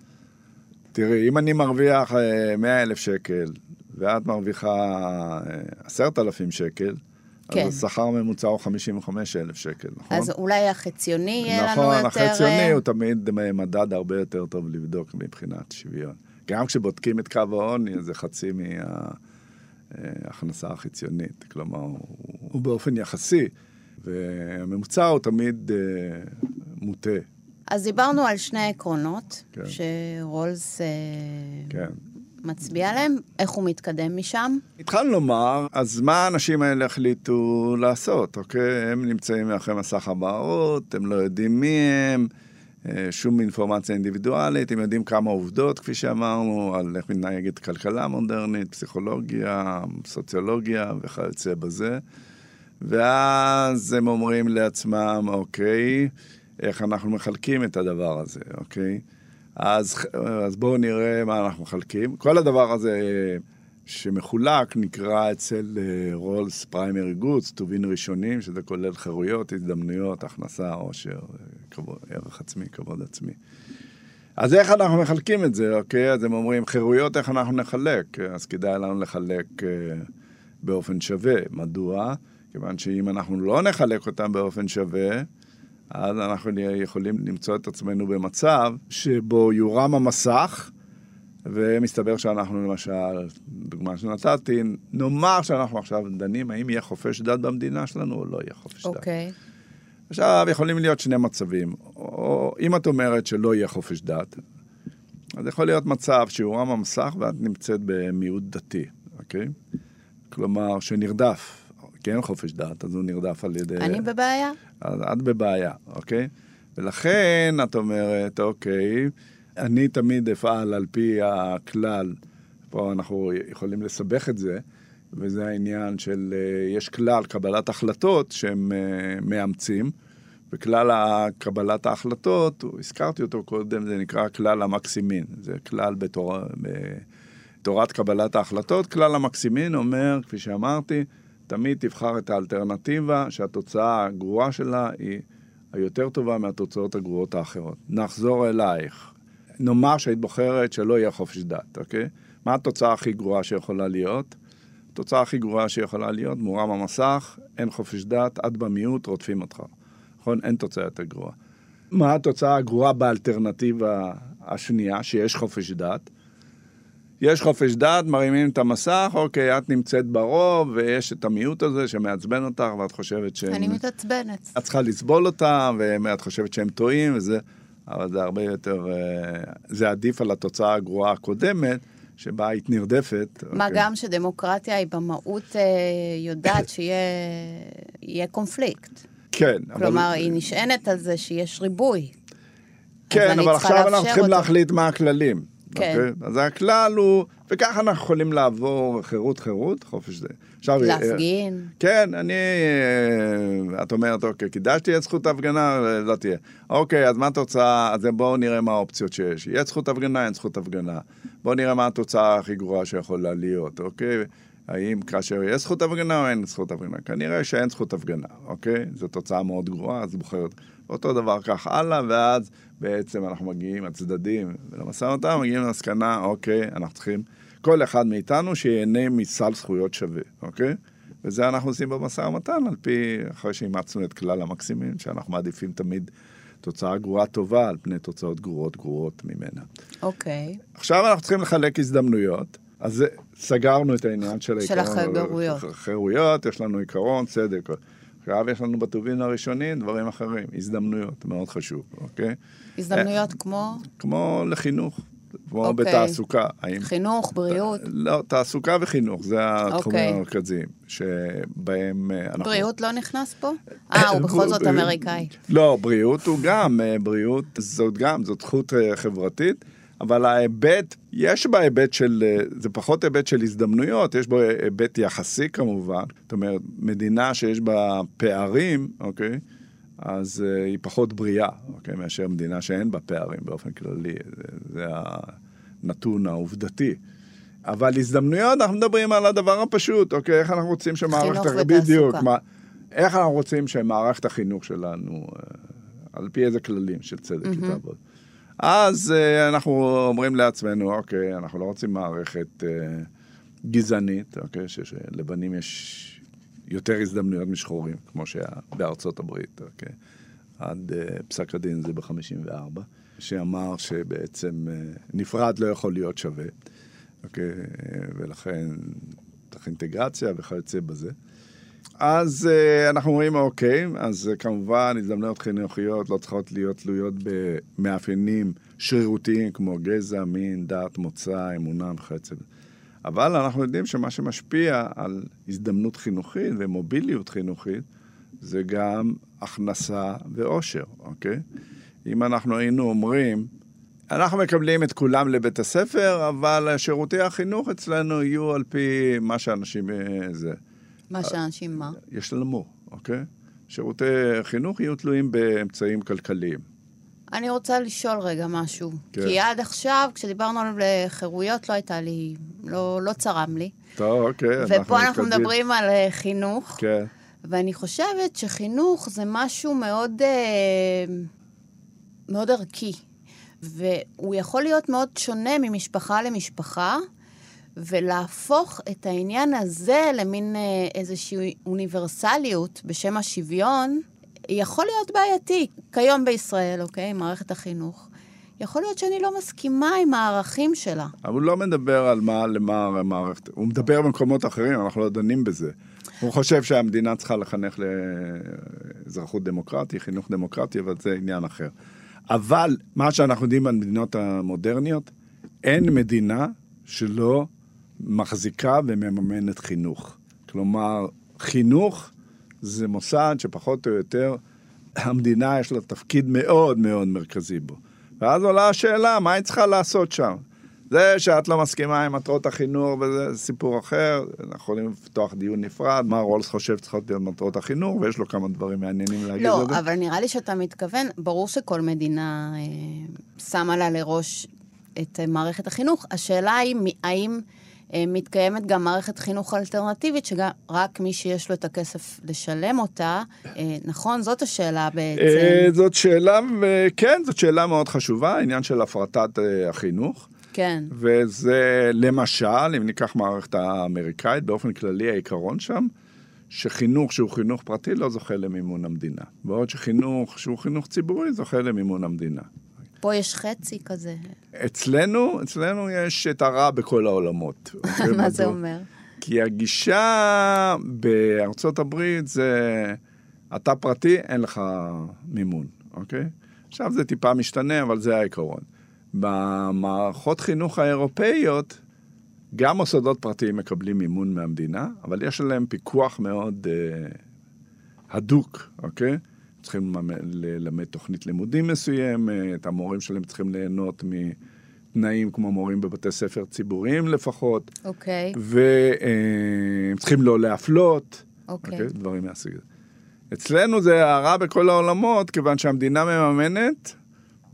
תראי, אם אני מרוויח 100 אה, אלף שקל, ואת מרוויחה 10,000 אה, שקל, כן. אז השכר הממוצע הוא 55 אלף שקל, נכון?
אז אולי החציוני יהיה
נכון,
לנו יותר...
נכון, החציוני הוא תמיד מדד הרבה יותר טוב לבדוק מבחינת שוויון. גם כשבודקים את קו העוני, זה חצי מההכנסה החציונית. כלומר, הוא, הוא באופן יחסי, והממוצע הוא תמיד uh, מוטה.
אז דיברנו על שני עקרונות, כן. שרולס... כן. מצביע עליהם, איך הוא מתקדם משם?
התחלנו לומר, אז מה האנשים האלה החליטו לעשות, אוקיי? הם נמצאים מאחורי מסך הבערות, הם לא יודעים מי הם, אה, שום אינפורמציה אינדיבידואלית, הם יודעים כמה עובדות, כפי שאמרנו, על איך מתנהגת כלכלה מודרנית, פסיכולוגיה, סוציולוגיה וכיוצא בזה. ואז הם אומרים לעצמם, אוקיי, איך אנחנו מחלקים את הדבר הזה, אוקיי? אז, אז בואו נראה מה אנחנו מחלקים. כל הדבר הזה שמחולק נקרא אצל רולס פריימרי גודס, טובין ראשונים, שזה כולל חירויות, הזדמנויות, הכנסה, עושר, כבוד, ערך עצמי, כבוד עצמי. אז איך אנחנו מחלקים את זה, אוקיי? אז הם אומרים, חירויות, איך אנחנו נחלק? אז כדאי לנו לחלק uh, באופן שווה. מדוע? כיוון שאם אנחנו לא נחלק אותם באופן שווה, אז אנחנו יכולים למצוא את עצמנו במצב שבו יורם המסך, ומסתבר שאנחנו למשל, דוגמה שנתתי, נאמר שאנחנו עכשיו דנים האם יהיה חופש דת במדינה שלנו או לא יהיה חופש okay. דת.
אוקיי.
עכשיו, יכולים להיות שני מצבים. או אם את אומרת שלא יהיה חופש דת, אז יכול להיות מצב שיורם המסך ואת נמצאת במיעוט דתי, אוקיי? כלומר, שנרדף. כי אין חופש דת, אז הוא נרדף על ידי...
אני בבעיה?
אז את בבעיה, אוקיי? ולכן את אומרת, אוקיי, אני תמיד אפעל על פי הכלל, פה אנחנו יכולים לסבך את זה, וזה העניין של, אה, יש כלל קבלת החלטות שהם אה, מאמצים, וכלל קבלת ההחלטות, הזכרתי אותו קודם, זה נקרא כלל המקסימין. זה כלל בתור, בתורת קבלת ההחלטות. כלל המקסימין אומר, כפי שאמרתי, תמיד תבחר את האלטרנטיבה שהתוצאה הגרועה שלה היא היותר טובה מהתוצאות הגרועות האחרות. נחזור אלייך. נאמר שהיית בוחרת שלא יהיה חופש דת, אוקיי? מה התוצאה הכי גרועה שיכולה להיות? התוצאה הכי גרועה שיכולה להיות, מורם המסך, אין חופש דת, את במיעוט, רודפים אותך. נכון? אין תוצאה יותר גרועה. מה התוצאה הגרועה באלטרנטיבה השנייה, שיש חופש דת? יש חופש דת, מרימים את המסך, אוקיי, את נמצאת ברוב, ויש את המיעוט הזה שמעצבן אותך, ואת חושבת שהם...
אני מתעצבנת.
את צריכה לסבול אותם, ואת חושבת שהם טועים, וזה... אבל זה הרבה יותר... אה, זה עדיף על התוצאה הגרועה הקודמת, שבה היית נרדפת.
מה אוקיי. גם שדמוקרטיה היא במהות אה, יודעת שיהיה קונפליקט.
כן.
כלומר, אבל... היא נשענת על זה שיש ריבוי.
כן, אבל עכשיו אנחנו צריכים אותו. להחליט מה הכללים.
כן.
אוקיי? אז הכלל הוא, וככה אנחנו יכולים לעבור חירות חירות, חופש זה.
עכשיו, להפגין.
אה, כן, אני, אה, את אומרת, אוקיי, כדאי שתהיה זכות הפגנה, לא תהיה. אוקיי, אז מה התוצאה, אז בואו נראה מה האופציות שיש. יש זכות הפגנה, אין זכות הפגנה. בואו נראה מה התוצאה הכי גרועה שיכולה להיות, אוקיי? האם כאשר יש זכות הפגנה או אין זכות הפגנה? כנראה שאין זכות הפגנה, אוקיי? זו תוצאה מאוד גרועה, אז בוחרת אותו דבר כך הלאה, ואז בעצם אנחנו מגיעים, הצדדים ולמשא ומתן, מגיעים למסקנה, אוקיי, אנחנו צריכים, כל אחד מאיתנו שיהנה מסל זכויות שווה, אוקיי? וזה אנחנו עושים במשא ומתן, על פי, אחרי שאימצנו את כלל המקסימים, שאנחנו מעדיפים תמיד תוצאה גרועה טובה על פני תוצאות גרועות גרועות ממנה.
אוקיי.
עכשיו אנחנו צריכים לחלק הזדמנויות. אז סגרנו את העניין של,
של החירויות.
החירויות, יש לנו עיקרון, צדק. עכשיו יש לנו בטובין הראשונים דברים אחרים, הזדמנויות, מאוד חשוב, אוקיי?
הזדמנויות כמו?
כמו לחינוך, כמו אוקיי. בתעסוקה.
האם... חינוך, בריאות?
לא, תעסוקה וחינוך, זה התחומים אוקיי. המרכזיים, שבהם אה, אנחנו...
בריאות לא נכנס פה? אה, הוא בכל זאת אמריקאי.
לא, בריאות הוא גם, אה, בריאות זאת גם, זאת זכות אה, חברתית. אבל ההיבט, יש בה היבט של, זה פחות היבט של הזדמנויות, יש בו היבט יחסי כמובן. זאת אומרת, מדינה שיש בה פערים, אוקיי? אז uh, היא פחות בריאה, אוקיי? מאשר מדינה שאין בה פערים באופן כללי. זה, זה הנתון העובדתי. אבל הזדמנויות, אנחנו מדברים על הדבר הפשוט, אוקיי? איך אנחנו רוצים שמערכת...
חינוך ותעסוקה. בדיוק. מה,
איך אנחנו רוצים שמערכת החינוך שלנו, uh, על פי איזה כללים של צדק mm-hmm. היא תעבוד. אז uh, אנחנו אומרים לעצמנו, אוקיי, אנחנו לא רוצים מערכת uh, גזענית, אוקיי, שלבנים יש יותר הזדמנויות משחורים, כמו שהיה בארצות הברית, אוקיי? עד uh, פסק הדין זה ב-54, שאמר שבעצם uh, נפרד לא יכול להיות שווה, אוקיי? ולכן צריך אינטגרציה וכיוצא בזה. אז uh, אנחנו אומרים, אוקיי, אז uh, כמובן הזדמנויות חינוכיות לא צריכות להיות תלויות במאפיינים שרירותיים כמו גזע, מין, דת, מוצא, אמונה וכיוצא. אבל אנחנו יודעים שמה שמשפיע על הזדמנות חינוכית ומוביליות חינוכית זה גם הכנסה ואושר, אוקיי? אם אנחנו היינו אומרים, אנחנו מקבלים את כולם לבית הספר, אבל שירותי החינוך אצלנו יהיו על פי מה שאנשים... אה, זה.
מה שאנשים מה?
יש לנו, אוקיי? שירותי חינוך יהיו תלויים באמצעים כלכליים.
אני רוצה לשאול רגע משהו. כן. כי עד עכשיו, כשדיברנו על חירויות, לא הייתה לי, לא, לא צרם לי.
טוב, אוקיי.
ופה אנחנו מתקדים. מדברים על אה, חינוך.
כן.
ואני חושבת שחינוך זה משהו מאוד, אה, מאוד ערכי. והוא יכול להיות מאוד שונה ממשפחה למשפחה, ולהפוך את העניין הזה למין אה, איזושהי אוניברסליות בשם השוויון, יכול להיות בעייתי. כיום בישראל, אוקיי, מערכת החינוך, יכול להיות שאני לא מסכימה עם הערכים שלה.
אבל הוא לא מדבר על מה, למה המערכת, הוא מדבר במקומות אחרים, אנחנו לא דנים בזה. הוא חושב שהמדינה צריכה לחנך לאזרחות דמוקרטי, חינוך דמוקרטי, אבל זה עניין אחר. אבל מה שאנחנו יודעים על המדינות המודרניות, אין מדינה שלא מחזיקה ומממנת חינוך. כלומר, חינוך זה מוסד שפחות או יותר המדינה יש לה תפקיד מאוד מאוד מרכזי בו. ואז עולה השאלה, מה היא צריכה לעשות שם? זה שאת לא מסכימה עם מטרות החינוך וזה סיפור אחר, אנחנו יכולים לפתוח דיון נפרד, מה רולס חושב צריכות להיות מטרות החינוך, ויש לו כמה דברים מעניינים להגיד
לא,
על זה.
אבל נראה לי שאתה מתכוון, ברור שכל מדינה אה, שמה לה לראש את אה, מערכת החינוך. השאלה היא, האם מתקיימת גם מערכת חינוך אלטרנטיבית, שרק מי שיש לו את הכסף לשלם אותה, אה, נכון? זאת השאלה בעצם.
אה, זאת שאלה, וכן, זאת שאלה מאוד חשובה, העניין של הפרטת אה, החינוך.
כן.
וזה למשל, אם ניקח מערכת האמריקאית, באופן כללי העיקרון שם, שחינוך שהוא חינוך פרטי לא זוכה למימון המדינה. בעוד שחינוך שהוא חינוך ציבורי זוכה למימון המדינה.
פה יש חצי כזה.
אצלנו, אצלנו יש את הרע בכל העולמות.
מה זה? אומר?
כי הגישה בארצות הברית זה, אתה פרטי, אין לך מימון, אוקיי? עכשיו זה טיפה משתנה, אבל זה העיקרון. במערכות חינוך האירופאיות, גם מוסדות פרטיים מקבלים מימון מהמדינה, אבל יש עליהם פיקוח מאוד אה, הדוק, אוקיי? צריכים למ- ללמד תוכנית לימודים מסוימת, המורים שלהם צריכים ליהנות מתנאים כמו מורים בבתי ספר ציבוריים לפחות.
אוקיי,
והם צריכים לא להפלות,
אוקיי.
אוקיי? דברים מהסוג הזה. אצלנו זה הרע בכל העולמות, כיוון שהמדינה מממנת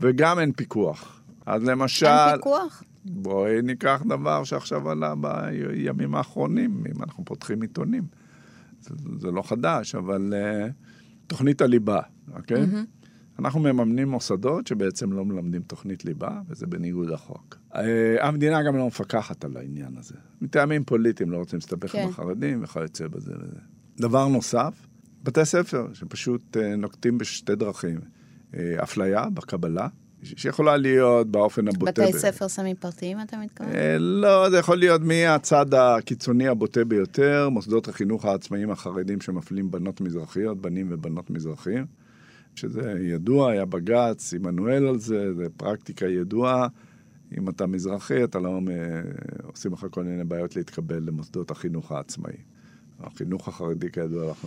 וגם אין פיקוח. אז למשל,
אין פיקוח?
בואי ניקח דבר שעכשיו עלה בימים האחרונים, אם אנחנו פותחים עיתונים. זה, זה לא חדש, אבל uh, תוכנית הליבה, אוקיי? אנחנו מממנים מוסדות שבעצם לא מלמדים תוכנית ליבה, וזה בניגוד לחוק. Uh, המדינה גם לא מפקחת על העניין הזה. מטעמים פוליטיים, לא רוצים להסתבך
כן.
עם החרדים וכיוצא בזה וזה. דבר נוסף, בתי ספר שפשוט uh, נוקטים בשתי דרכים. Uh, אפליה בקבלה, שיכולה להיות באופן הבוטה.
בתי
ב-
ספר סמים פרטיים, אתה מתכוון?
אה, לא, זה יכול להיות מהצד הקיצוני הבוטה ביותר, מוסדות החינוך העצמאיים החרדים שמפלים בנות מזרחיות, בנים ובנות מזרחיים, שזה ידוע, היה בג"ץ, עמנואל על זה, זה פרקטיקה ידועה. אם אתה מזרחי, אתה לא... עושים לך כל מיני בעיות להתקבל למוסדות החינוך העצמאי. החינוך החרדי, כידוע לך,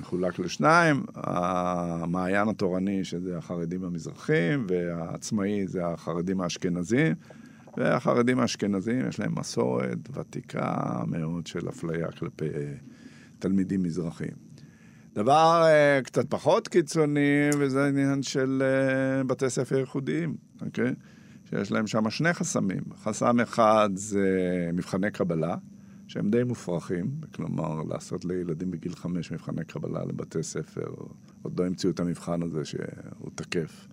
מחולק לשניים, המעיין התורני, שזה החרדים המזרחים, והעצמאי זה החרדים האשכנזים. והחרדים האשכנזים יש להם מסורת ותיקה מאוד של אפליה כלפי אה, תלמידים מזרחים. דבר אה, קצת פחות קיצוני, וזה עניין של אה, בתי ספר ייחודיים, אוקיי? שיש להם שם שני חסמים. חסם אחד זה מבחני קבלה, שהם די מופרכים, כלומר, לעשות לילדים בגיל חמש מבחני קבלה לבתי ספר, עוד לא המציאו את המבחן הזה שהוא תקף.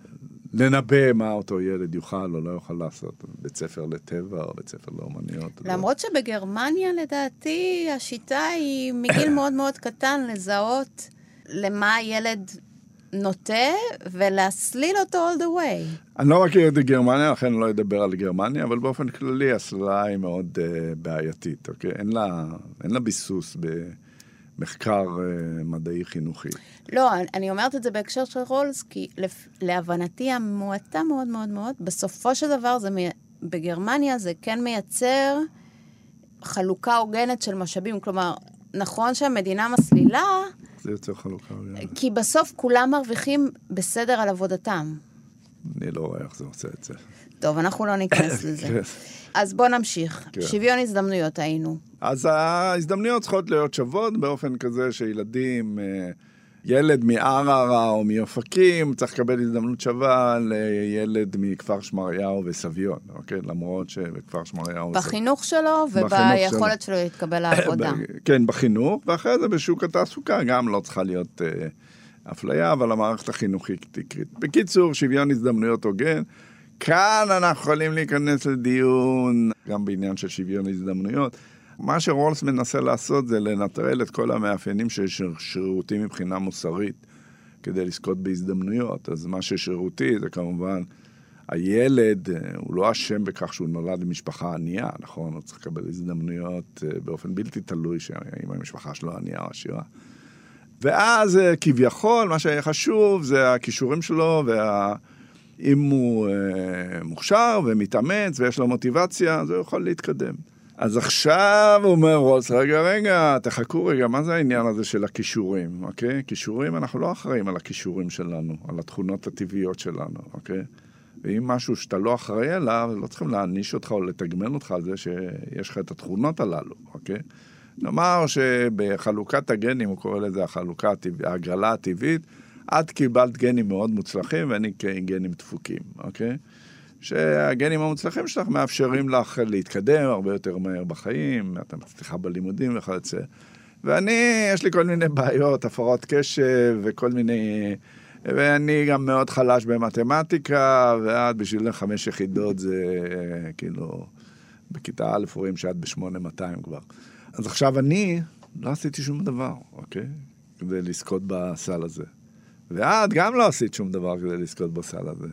לנבא מה אותו ילד יוכל או לא יוכל לעשות, בית ספר לטבע או בית ספר לאומניות.
למרות שבגרמניה, לדעתי, השיטה היא מגיל מאוד מאוד קטן לזהות למה הילד נוטה ולהסליל אותו all the way.
אני לא מכיר את גרמניה, לכן אני לא אדבר על גרמניה, אבל באופן כללי הסללה היא מאוד uh, בעייתית, אוקיי? אין לה, אין לה ביסוס במחקר uh, מדעי חינוכי.
לא, אני- אומרת את זה בהקשר של רולס, כי לפ- להבנתי המועטה מאוד מאוד מאוד, בסופו של דבר זה מי... בגרמניה זה כן מייצר חלוקה הוגנת של משאבים. כלומר, נכון שהמדינה מסלילה,
זה יוצר חלוקה.
כי בסוף כולם מרוויחים בסדר על עבודתם.
אני לא רואה איך זה עושה את זה.
טוב, אנחנו לא ניכנס לזה.
כן.
אז בוא נמשיך.
כן.
שוויון הזדמנויות היינו.
אז ההזדמנויות צריכות להיות שוות באופן כזה שילדים, אה, ילד מערערה או מאופקים צריך לקבל הזדמנות שווה לילד מכפר שמריהו וסביון, אוקיי? למרות שבכפר שמריהו...
בחינוך שלו וביכולת שלו להתקבל לעבודה.
כן, בחינוך, ואחרי זה בשוק התעסוקה גם לא צריכה להיות אה, אפליה, אבל המערכת החינוכית קריטית. בקיצור, שוויון הזדמנויות הוגן. כאן אנחנו יכולים להיכנס לדיון גם בעניין של שוויון הזדמנויות. מה שרולס מנסה לעשות זה לנטרל את כל המאפיינים של שירותים מבחינה מוסרית כדי לזכות בהזדמנויות. אז מה ששירותי זה כמובן הילד, אה, הוא לא אשם בכך שהוא נולד במשפחה ענייה, נכון? הוא צריך לקבל הזדמנויות אה, באופן בלתי תלוי, שאם המשפחה שלו ענייה או עשירה. ואז אה, כביכול, מה שהיה חשוב זה הכישורים שלו, וה... אם הוא אה, מוכשר ומתאמץ ויש לו מוטיבציה, אז הוא יכול להתקדם. אז עכשיו אומר רולס, רגע, רגע, תחכו רגע, מה זה העניין הזה של הכישורים, אוקיי? כישורים, אנחנו לא אחראים על הכישורים שלנו, על התכונות הטבעיות שלנו, אוקיי? ואם משהו שאתה לא אחראי עליו, לא צריכים להעניש אותך או לתגמל אותך על זה שיש לך את התכונות הללו, אוקיי? נאמר שבחלוקת הגנים, הוא קורא לזה החלוקה, ההגרלה הטבעית, את קיבלת גנים מאוד מוצלחים ואני גנים דפוקים, אוקיי? שהגנים המוצלחים שלך מאפשרים לך להתקדם הרבה יותר מהר בחיים, אתה מצליחה בלימודים וכיוצא. ואני, יש לי כל מיני בעיות, הפרעות קשב וכל מיני... ואני גם מאוד חלש במתמטיקה, ועד בשביל חמש יחידות זה כאילו... בכיתה א' רואים שאת ב-8200 כבר. אז עכשיו אני לא עשיתי שום דבר, אוקיי? כדי לזכות בסל הזה. ואת גם לא עשית שום דבר כדי לזכות בסל הזה.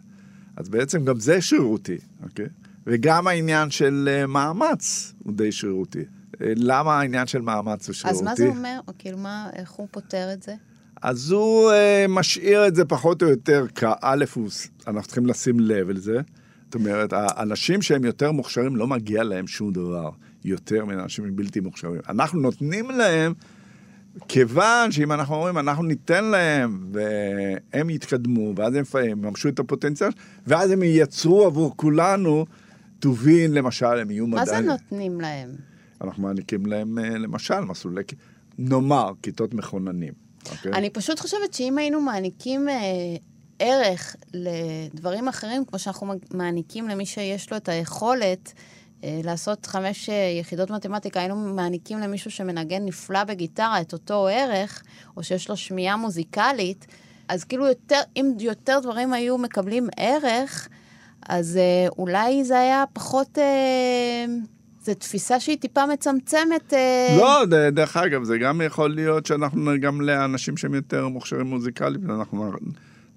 אז בעצם גם זה שרירותי, אוקיי? וגם העניין של uh, מאמץ הוא די שרירותי. Uh, למה העניין של מאמץ הוא שרירותי?
אז מה זה אומר? או כאילו, מה, איך הוא פותר את זה?
אז הוא uh, משאיר את זה פחות או יותר כאלף, אנחנו צריכים לשים לב לזה. זאת אומרת, האנשים שהם יותר מוכשרים, לא מגיע להם שום דבר יותר מאנשים בלתי מוכשרים. אנחנו נותנים להם כיוון שאם אנחנו אומרים, אנחנו ניתן להם, והם יתקדמו, ואז הם יממשו את הפוטנציאל, ואז הם ייצרו עבור כולנו טובין, למשל, הם יהיו מדענים.
מה זה נותנים להם?
אנחנו מעניקים להם, אה, למשל, מסלולי, נאמר, כיתות מכוננים.
אוקיי? אני פשוט חושבת שאם היינו מעניקים אה, ערך לדברים אחרים, כמו שאנחנו מעניקים למי שיש לו את היכולת, לעשות חמש אה, יחידות מתמטיקה, היינו מעניקים למישהו שמנגן נפלא בגיטרה את אותו ערך, או שיש לו שמיעה מוזיקלית, אז כאילו יותר, אם יותר דברים היו מקבלים ערך, אז אה, אולי זה היה פחות... אה, זו תפיסה שהיא טיפה מצמצמת. אה...
לא, דרך אגב, זה גם יכול להיות שאנחנו גם לאנשים שהם יותר מוכשרים מוזיקלית, אנחנו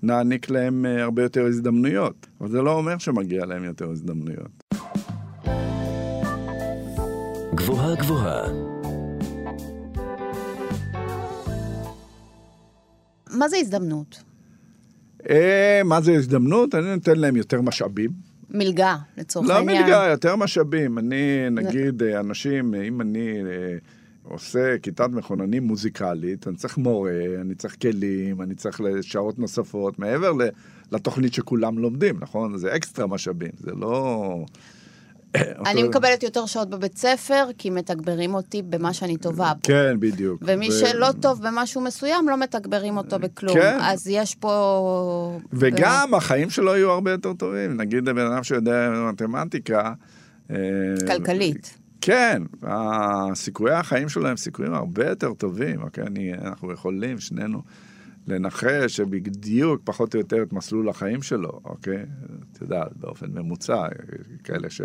נעניק להם אה, הרבה יותר הזדמנויות. אבל זה לא אומר שמגיע להם יותר הזדמנויות.
גבוהה גבוהה.
מה זה הזדמנות?
אה, מה זה הזדמנות? אני נותן להם יותר משאבים.
מלגה, לצורך
לא
העניין.
לא מלגה, יותר משאבים. אני, נגיד, אה, אנשים, אם אני אה, עושה כיתת מכוננים מוזיקלית, אני צריך מורה, אני צריך כלים, אני צריך שעות נוספות, מעבר לתוכנית שכולם לומדים, נכון? זה אקסטרה משאבים, זה לא...
אני מקבלת יותר שעות בבית ספר, כי מתגברים אותי במה שאני טובה בו.
כן, בדיוק.
ומי. שלא טוב במשהו מסוים, לא מתגברים אותו בכלום. כן. אז יש פה...
וגם החיים שלו יהיו הרבה יותר טובים. נגיד בן אדם שיודע מתמטיקה...
אה, כלכלית.
כן, סיכויי החיים שלו הם סיכויים הרבה יותר טובים, אוקיי? אני, אנחנו יכולים, שנינו, לנחש שבדיוק, פחות או יותר, את מסלול החיים שלו, אוקיי? את יודעת, באופן ממוצע, כאלה ש...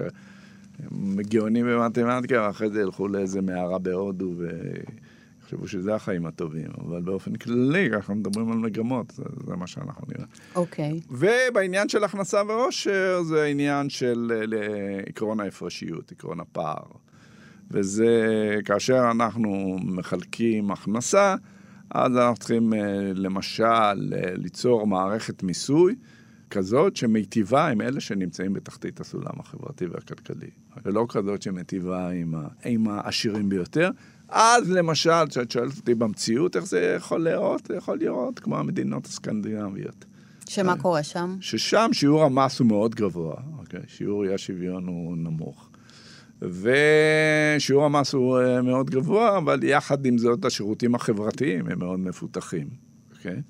גאונים במתמטיקה, ואחרי זה ילכו לאיזה מערה בהודו ויחשבו שזה החיים הטובים, אבל באופן כללי, אנחנו מדברים על מגמות, זה, זה מה שאנחנו נראה.
אוקיי. Okay.
ובעניין של הכנסה ועושר, זה עניין של עקרון ההפרשיות, עקרון הפער. וזה כאשר אנחנו מחלקים הכנסה, אז אנחנו צריכים למשל ליצור מערכת מיסוי. כזאת שמיטיבה עם אלה שנמצאים בתחתית הסולם החברתי והכלכלי, ולא כזאת שמיטיבה עם, ה, עם העשירים ביותר. אז למשל, כשאת שואלת אותי במציאות איך זה יכול להיראות, זה יכול להיראות כמו המדינות הסקנדינביות.
שמה קורה שם?
ששם שיעור המס הוא מאוד גבוה, אוקיי? שיעור אי השוויון הוא נמוך. ושיעור המס הוא אה, מאוד גבוה, אבל יחד עם זאת השירותים החברתיים הם מאוד מפותחים, אוקיי?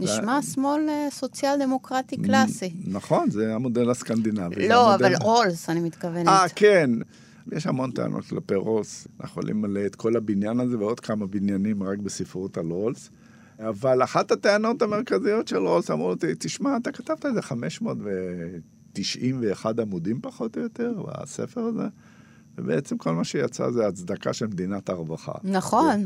נשמע שמאל אה, סוציאל דמוקרטי קלאסי.
נכון, זה המודל הסקנדינבי.
לא, אבל רולס, אני מתכוונת.
אה, כן. יש המון טענות כלפי רולס. אנחנו יכולים למלא את כל הבניין הזה ועוד כמה בניינים רק בספרות על רולס. אבל אחת הטענות המרכזיות של רולס אמרו אותי, תשמע, אתה כתבת איזה 591 עמודים פחות או יותר בספר הזה, ובעצם כל מה שיצא זה הצדקה של מדינת הרווחה.
נכון.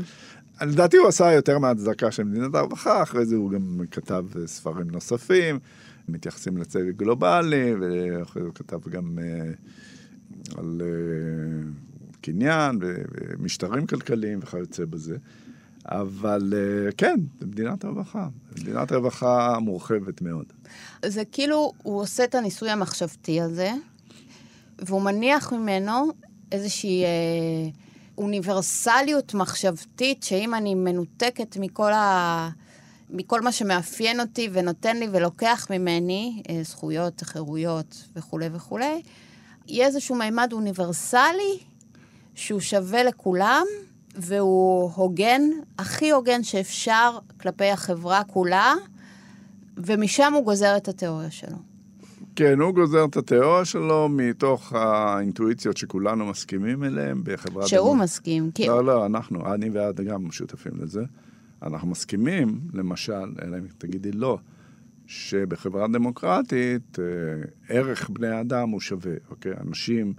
לדעתי הוא עשה יותר מהצדקה של מדינת הרווחה, אחרי זה הוא גם כתב ספרים נוספים, מתייחסים לצדק גלובלי, ואחרי זה הוא כתב גם uh, על uh, קניין ומשטרים כלכליים וכיוצא בזה. אבל כן, זה מדינת רווחה, מדינת רווחה מורחבת מאוד.
זה כאילו, הוא עושה את הניסוי המחשבתי הזה, והוא מניח ממנו איזושהי... Uh, אוניברסליות מחשבתית, שאם אני מנותקת מכל מכל מה שמאפיין אותי ונותן לי ולוקח ממני, אה, זכויות, חירויות וכולי וכולי, יהיה איזשהו מימד אוניברסלי שהוא שווה לכולם, והוא הוגן, הכי הוגן שאפשר כלפי החברה כולה, ומשם הוא גוזר את התיאוריה שלו.
כן, הוא גוזר את התיאוריה שלו מתוך האינטואיציות שכולנו מסכימים אליהן בחברה...
שהוא דמות. מסכים,
כי... לא, לא, אנחנו, אני ואת גם שותפים לזה. אנחנו מסכימים, למשל, אלא אם תגידי לא, שבחברה דמוקרטית אה, ערך בני אדם הוא שווה, אוקיי? אנשים...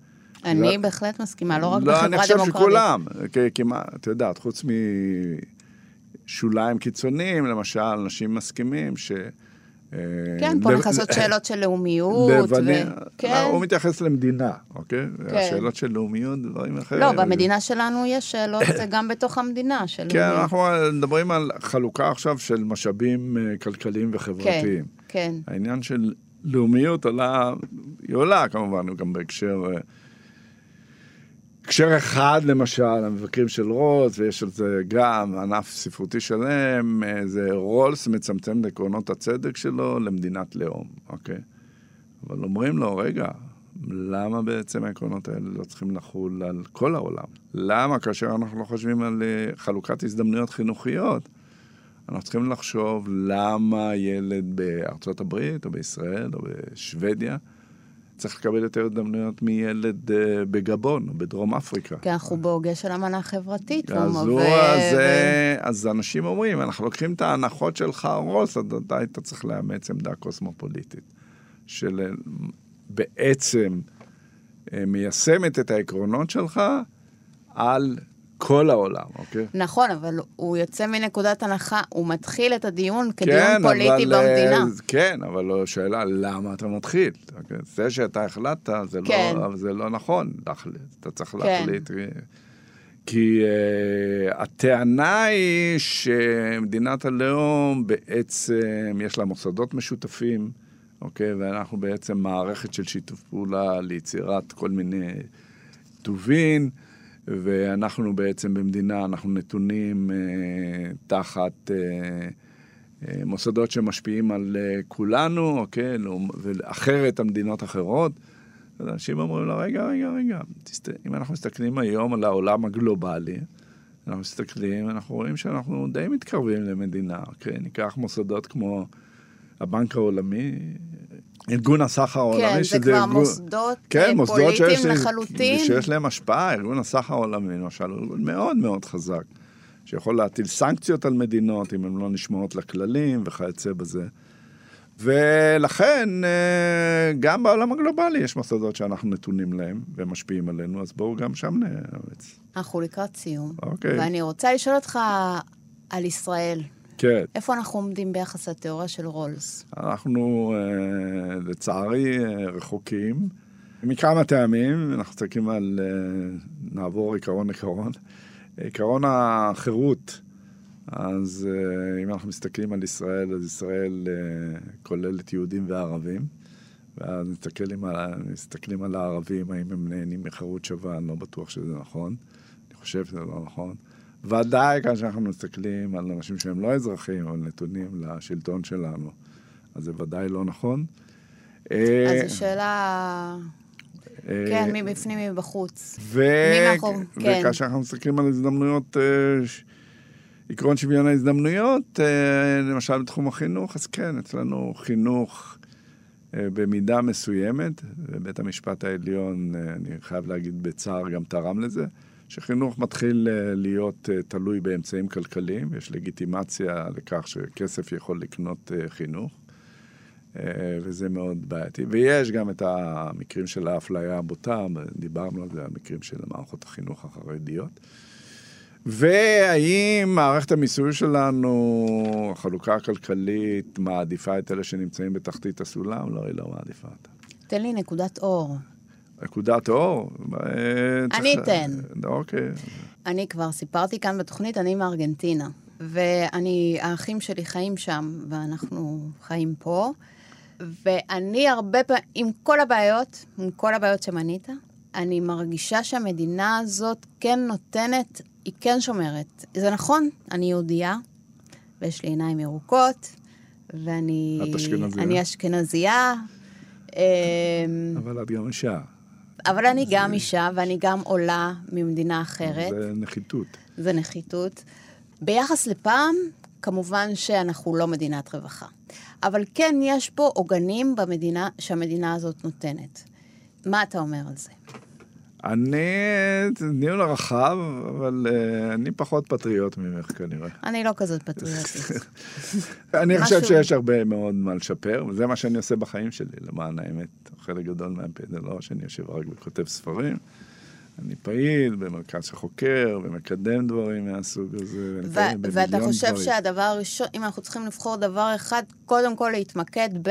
אני
זה...
בהחלט מסכימה, לא רק
לא,
בחברה דמוקרטית.
לא, אני חושב שכולם, כמעט, את יודעת, חוץ משוליים קיצוניים, למשל, אנשים מסכימים ש...
כן, פה נכנסות שאלות של לאומיות.
לבנים, כן. הוא מתייחס למדינה, אוקיי? כן. השאלות של לאומיות, דברים אחרים.
לא, במדינה שלנו יש שאלות גם בתוך המדינה של
כן, לאומיות. כן, אנחנו מדברים על חלוקה עכשיו של משאבים אה, כלכליים וחברתיים.
כן, כן.
העניין של לאומיות עולה, היא עולה כמובן, גם בהקשר... הקשר אחד, למשל, המבקרים של רולס, ויש על זה גם ענף ספרותי שלם, אה, זה רולס מצמצם את עקרונות הצדק שלו למדינת לאום, אוקיי? אבל אומרים לו, רגע, למה בעצם העקרונות האלה לא צריכים לחול על כל העולם? למה כאשר אנחנו לא חושבים על אה, חלוקת הזדמנויות חינוכיות, אנחנו צריכים לחשוב למה ילד בארצות הברית, או בישראל, או בשוודיה, צריך לקבל יותר הזדמנויות מילד uh, בגבון או בדרום אפריקה.
כי אנחנו בהוגה של אמנה חברתית.
אז, הוא, ו... אז, ו... אז אנשים אומרים, אנחנו לוקחים את ההנחות שלך, רוס, אתה היית צריך לאמץ עמדה קוסמופוליטית, של אה, בעצם אה, מיישמת את העקרונות שלך על כל העולם, אוקיי?
נכון, אבל הוא יוצא מנקודת הנחה, הוא מתחיל את הדיון כדיון כן, פוליטי אבל, במדינה.
כן, אבל לא שאלה, למה אתה מתחיל? אוקיי? זה שאתה החלטת, זה, לא- כן. לא, זה לא נכון להחליט. אתה צריך כן. להחליט. כי uh, הטענה היא שמדינת הלאום בעצם, יש לה מוסדות משותפים, אוקיי? ואנחנו בעצם מערכת של שיתוף פעולה ליצירת כל מיני טובין. ואנחנו בעצם במדינה, אנחנו נתונים אה, תחת אה, אה, מוסדות שמשפיעים על אה, כולנו, אוקיי? לא, ואחרת המדינות אחרות. אז אנשים אומרים לו, רגע, רגע, רגע, תסת... אם אנחנו מסתכלים היום על העולם הגלובלי, אנחנו מסתכלים, אנחנו רואים שאנחנו די מתקרבים למדינה, אוקיי? ניקח מוסדות כמו הבנק העולמי, ארגון הסחר העולמי,
כן, שזה זה כבר ארגון... מוסדות כן, מוסדות פוליטיים שיש, לחלוטין.
שיש להם השפעה, ארגון הסחר העולמי למשל, הוא ארגון מאוד מאוד חזק, שיכול להטיל סנקציות על מדינות אם הן לא נשמעות לכללים וכיוצא בזה. ולכן, אה, גם בעולם הגלובלי יש מוסדות שאנחנו נתונים להם ומשפיעים עלינו, אז בואו גם שם נאמץ.
אנחנו לקראת סיום.
אוקיי.
ואני רוצה לשאול אותך על ישראל.
כן.
איפה אנחנו עומדים ביחס לתיאוריה של רולס?
אנחנו, אה, לצערי, אה, רחוקים. מכמה טעמים, אנחנו מסתכלים על, אה, נעבור עיקרון-עיקרון. עיקרון החירות, אז אם אנחנו מסתכלים על ישראל, אז ישראל כוללת יהודים וערבים. ואז מסתכלים על, מסתכלים על הערבים, האם הם נהנים מחירות שווה, אני לא בטוח שזה נכון. אני חושב שזה לא נכון. ודאי כאשר אנחנו מסתכלים על אנשים שהם לא אזרחים, אבל נתונים לשלטון שלנו, אז זה ודאי לא נכון.
אז זו שאלה... אה, כן, מבפנים, מבחוץ.
ו... כן. וכאשר אנחנו מסתכלים על הזדמנויות, אה, עקרון שוויון ההזדמנויות, אה, למשל בתחום החינוך, אז כן, אצלנו חינוך במידה מסוימת, ובית המשפט העליון, אני חייב להגיד בצער, גם תרם לזה. שחינוך מתחיל אה, להיות אה, תלוי באמצעים כלכליים, יש לגיטימציה לכך שכסף יכול לקנות אה, חינוך, וזה מאוד בעייתי. ויש גם את המקרים של האפליה הבוטה, דיברנו על זה, המקרים של מערכות החינוך החרדיות. והאם מערכת המיסוי שלנו, החלוקה הכלכלית, מעדיפה את אלה שנמצאים בתחתית הסולם? לא, היא לא מעדיפה אותה.
תן לי נקודת אור.
נקודת אור?
אני אתן.
אוקיי.
אני כבר סיפרתי כאן בתוכנית, אני מארגנטינה. ואני, האחים שלי חיים שם, ואנחנו חיים פה. ואני הרבה פעמים, עם כל הבעיות, עם כל הבעיות שמנית, אני מרגישה שהמדינה הזאת כן נותנת, היא כן שומרת. זה נכון, אני יהודייה, ויש לי עיניים ירוקות, ואני...
את אשכנזייה.
אני אשכנזייה. אמ,
אבל את גם אישה.
אבל אני גם אישה, ואני גם עולה ממדינה אחרת.
זה נחיתות.
זה נחיתות. ביחס לפעם, כמובן שאנחנו לא מדינת רווחה. אבל כן, יש פה עוגנים במדינה, שהמדינה הזאת נותנת. מה אתה אומר על זה?
אני, דיון רחב, אבל uh, אני פחות פטריוט ממך כנראה.
אני לא כזאת פטריוטית.
אני
משהו-
חושב שיש הרבה מאוד מה לשפר, וזה מה שאני עושה בחיים שלי, למען האמת. חלק גדול מהפה זה לא שאני יושב רק וכותב ספרים. אני פעיל במרכז שחוקר ומקדם דברים מהסוג הזה.
ו- ואתה חושב
דברים.
שהדבר הראשון, אם אנחנו צריכים לבחור דבר אחד, קודם כל להתמקד ב...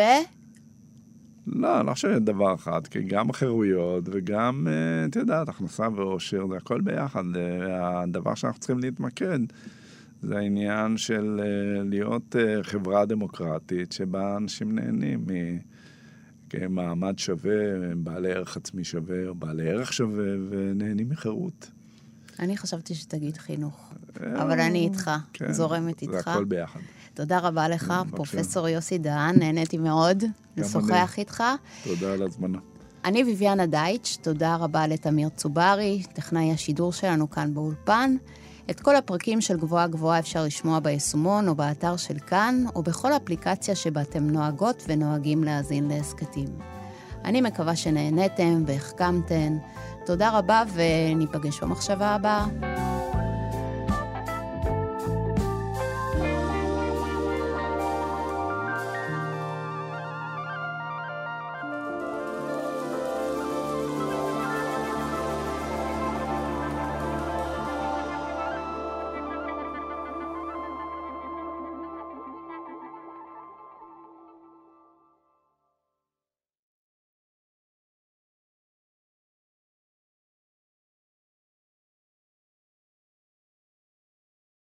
לא, אני לא חושב דבר אחד, כי גם חירויות וגם, אה, את יודעת, הכנסה ואושר, זה הכל ביחד. אה, הדבר שאנחנו צריכים להתמקד זה העניין של אה, להיות חברה דמוקרטית שבה אנשים נהנים ממעמד שווה, הם בעלי ערך עצמי שווה, בעלי ערך שווה, ונהנים מחירות.
אני חשבתי שתגיד חינוך, אבל אני איתך,
כן,
זורמת
זה
איתך.
הכל ביחד.
תודה רבה לך. פרופסור יוסי דהן, נהניתי מאוד לשוחח איתך.
תודה על הזמנה.
אני ביביאנה דייטש, תודה רבה לתמיר צוברי, טכנאי השידור שלנו כאן באולפן. את כל הפרקים של גבוהה גבוהה אפשר לשמוע ביישומון או באתר של כאן, או בכל אפליקציה שבה אתם נוהגות ונוהגים להאזין להסכתים. אני מקווה שנהניתם והחכמתן. תודה רבה וניפגש במחשבה הבאה.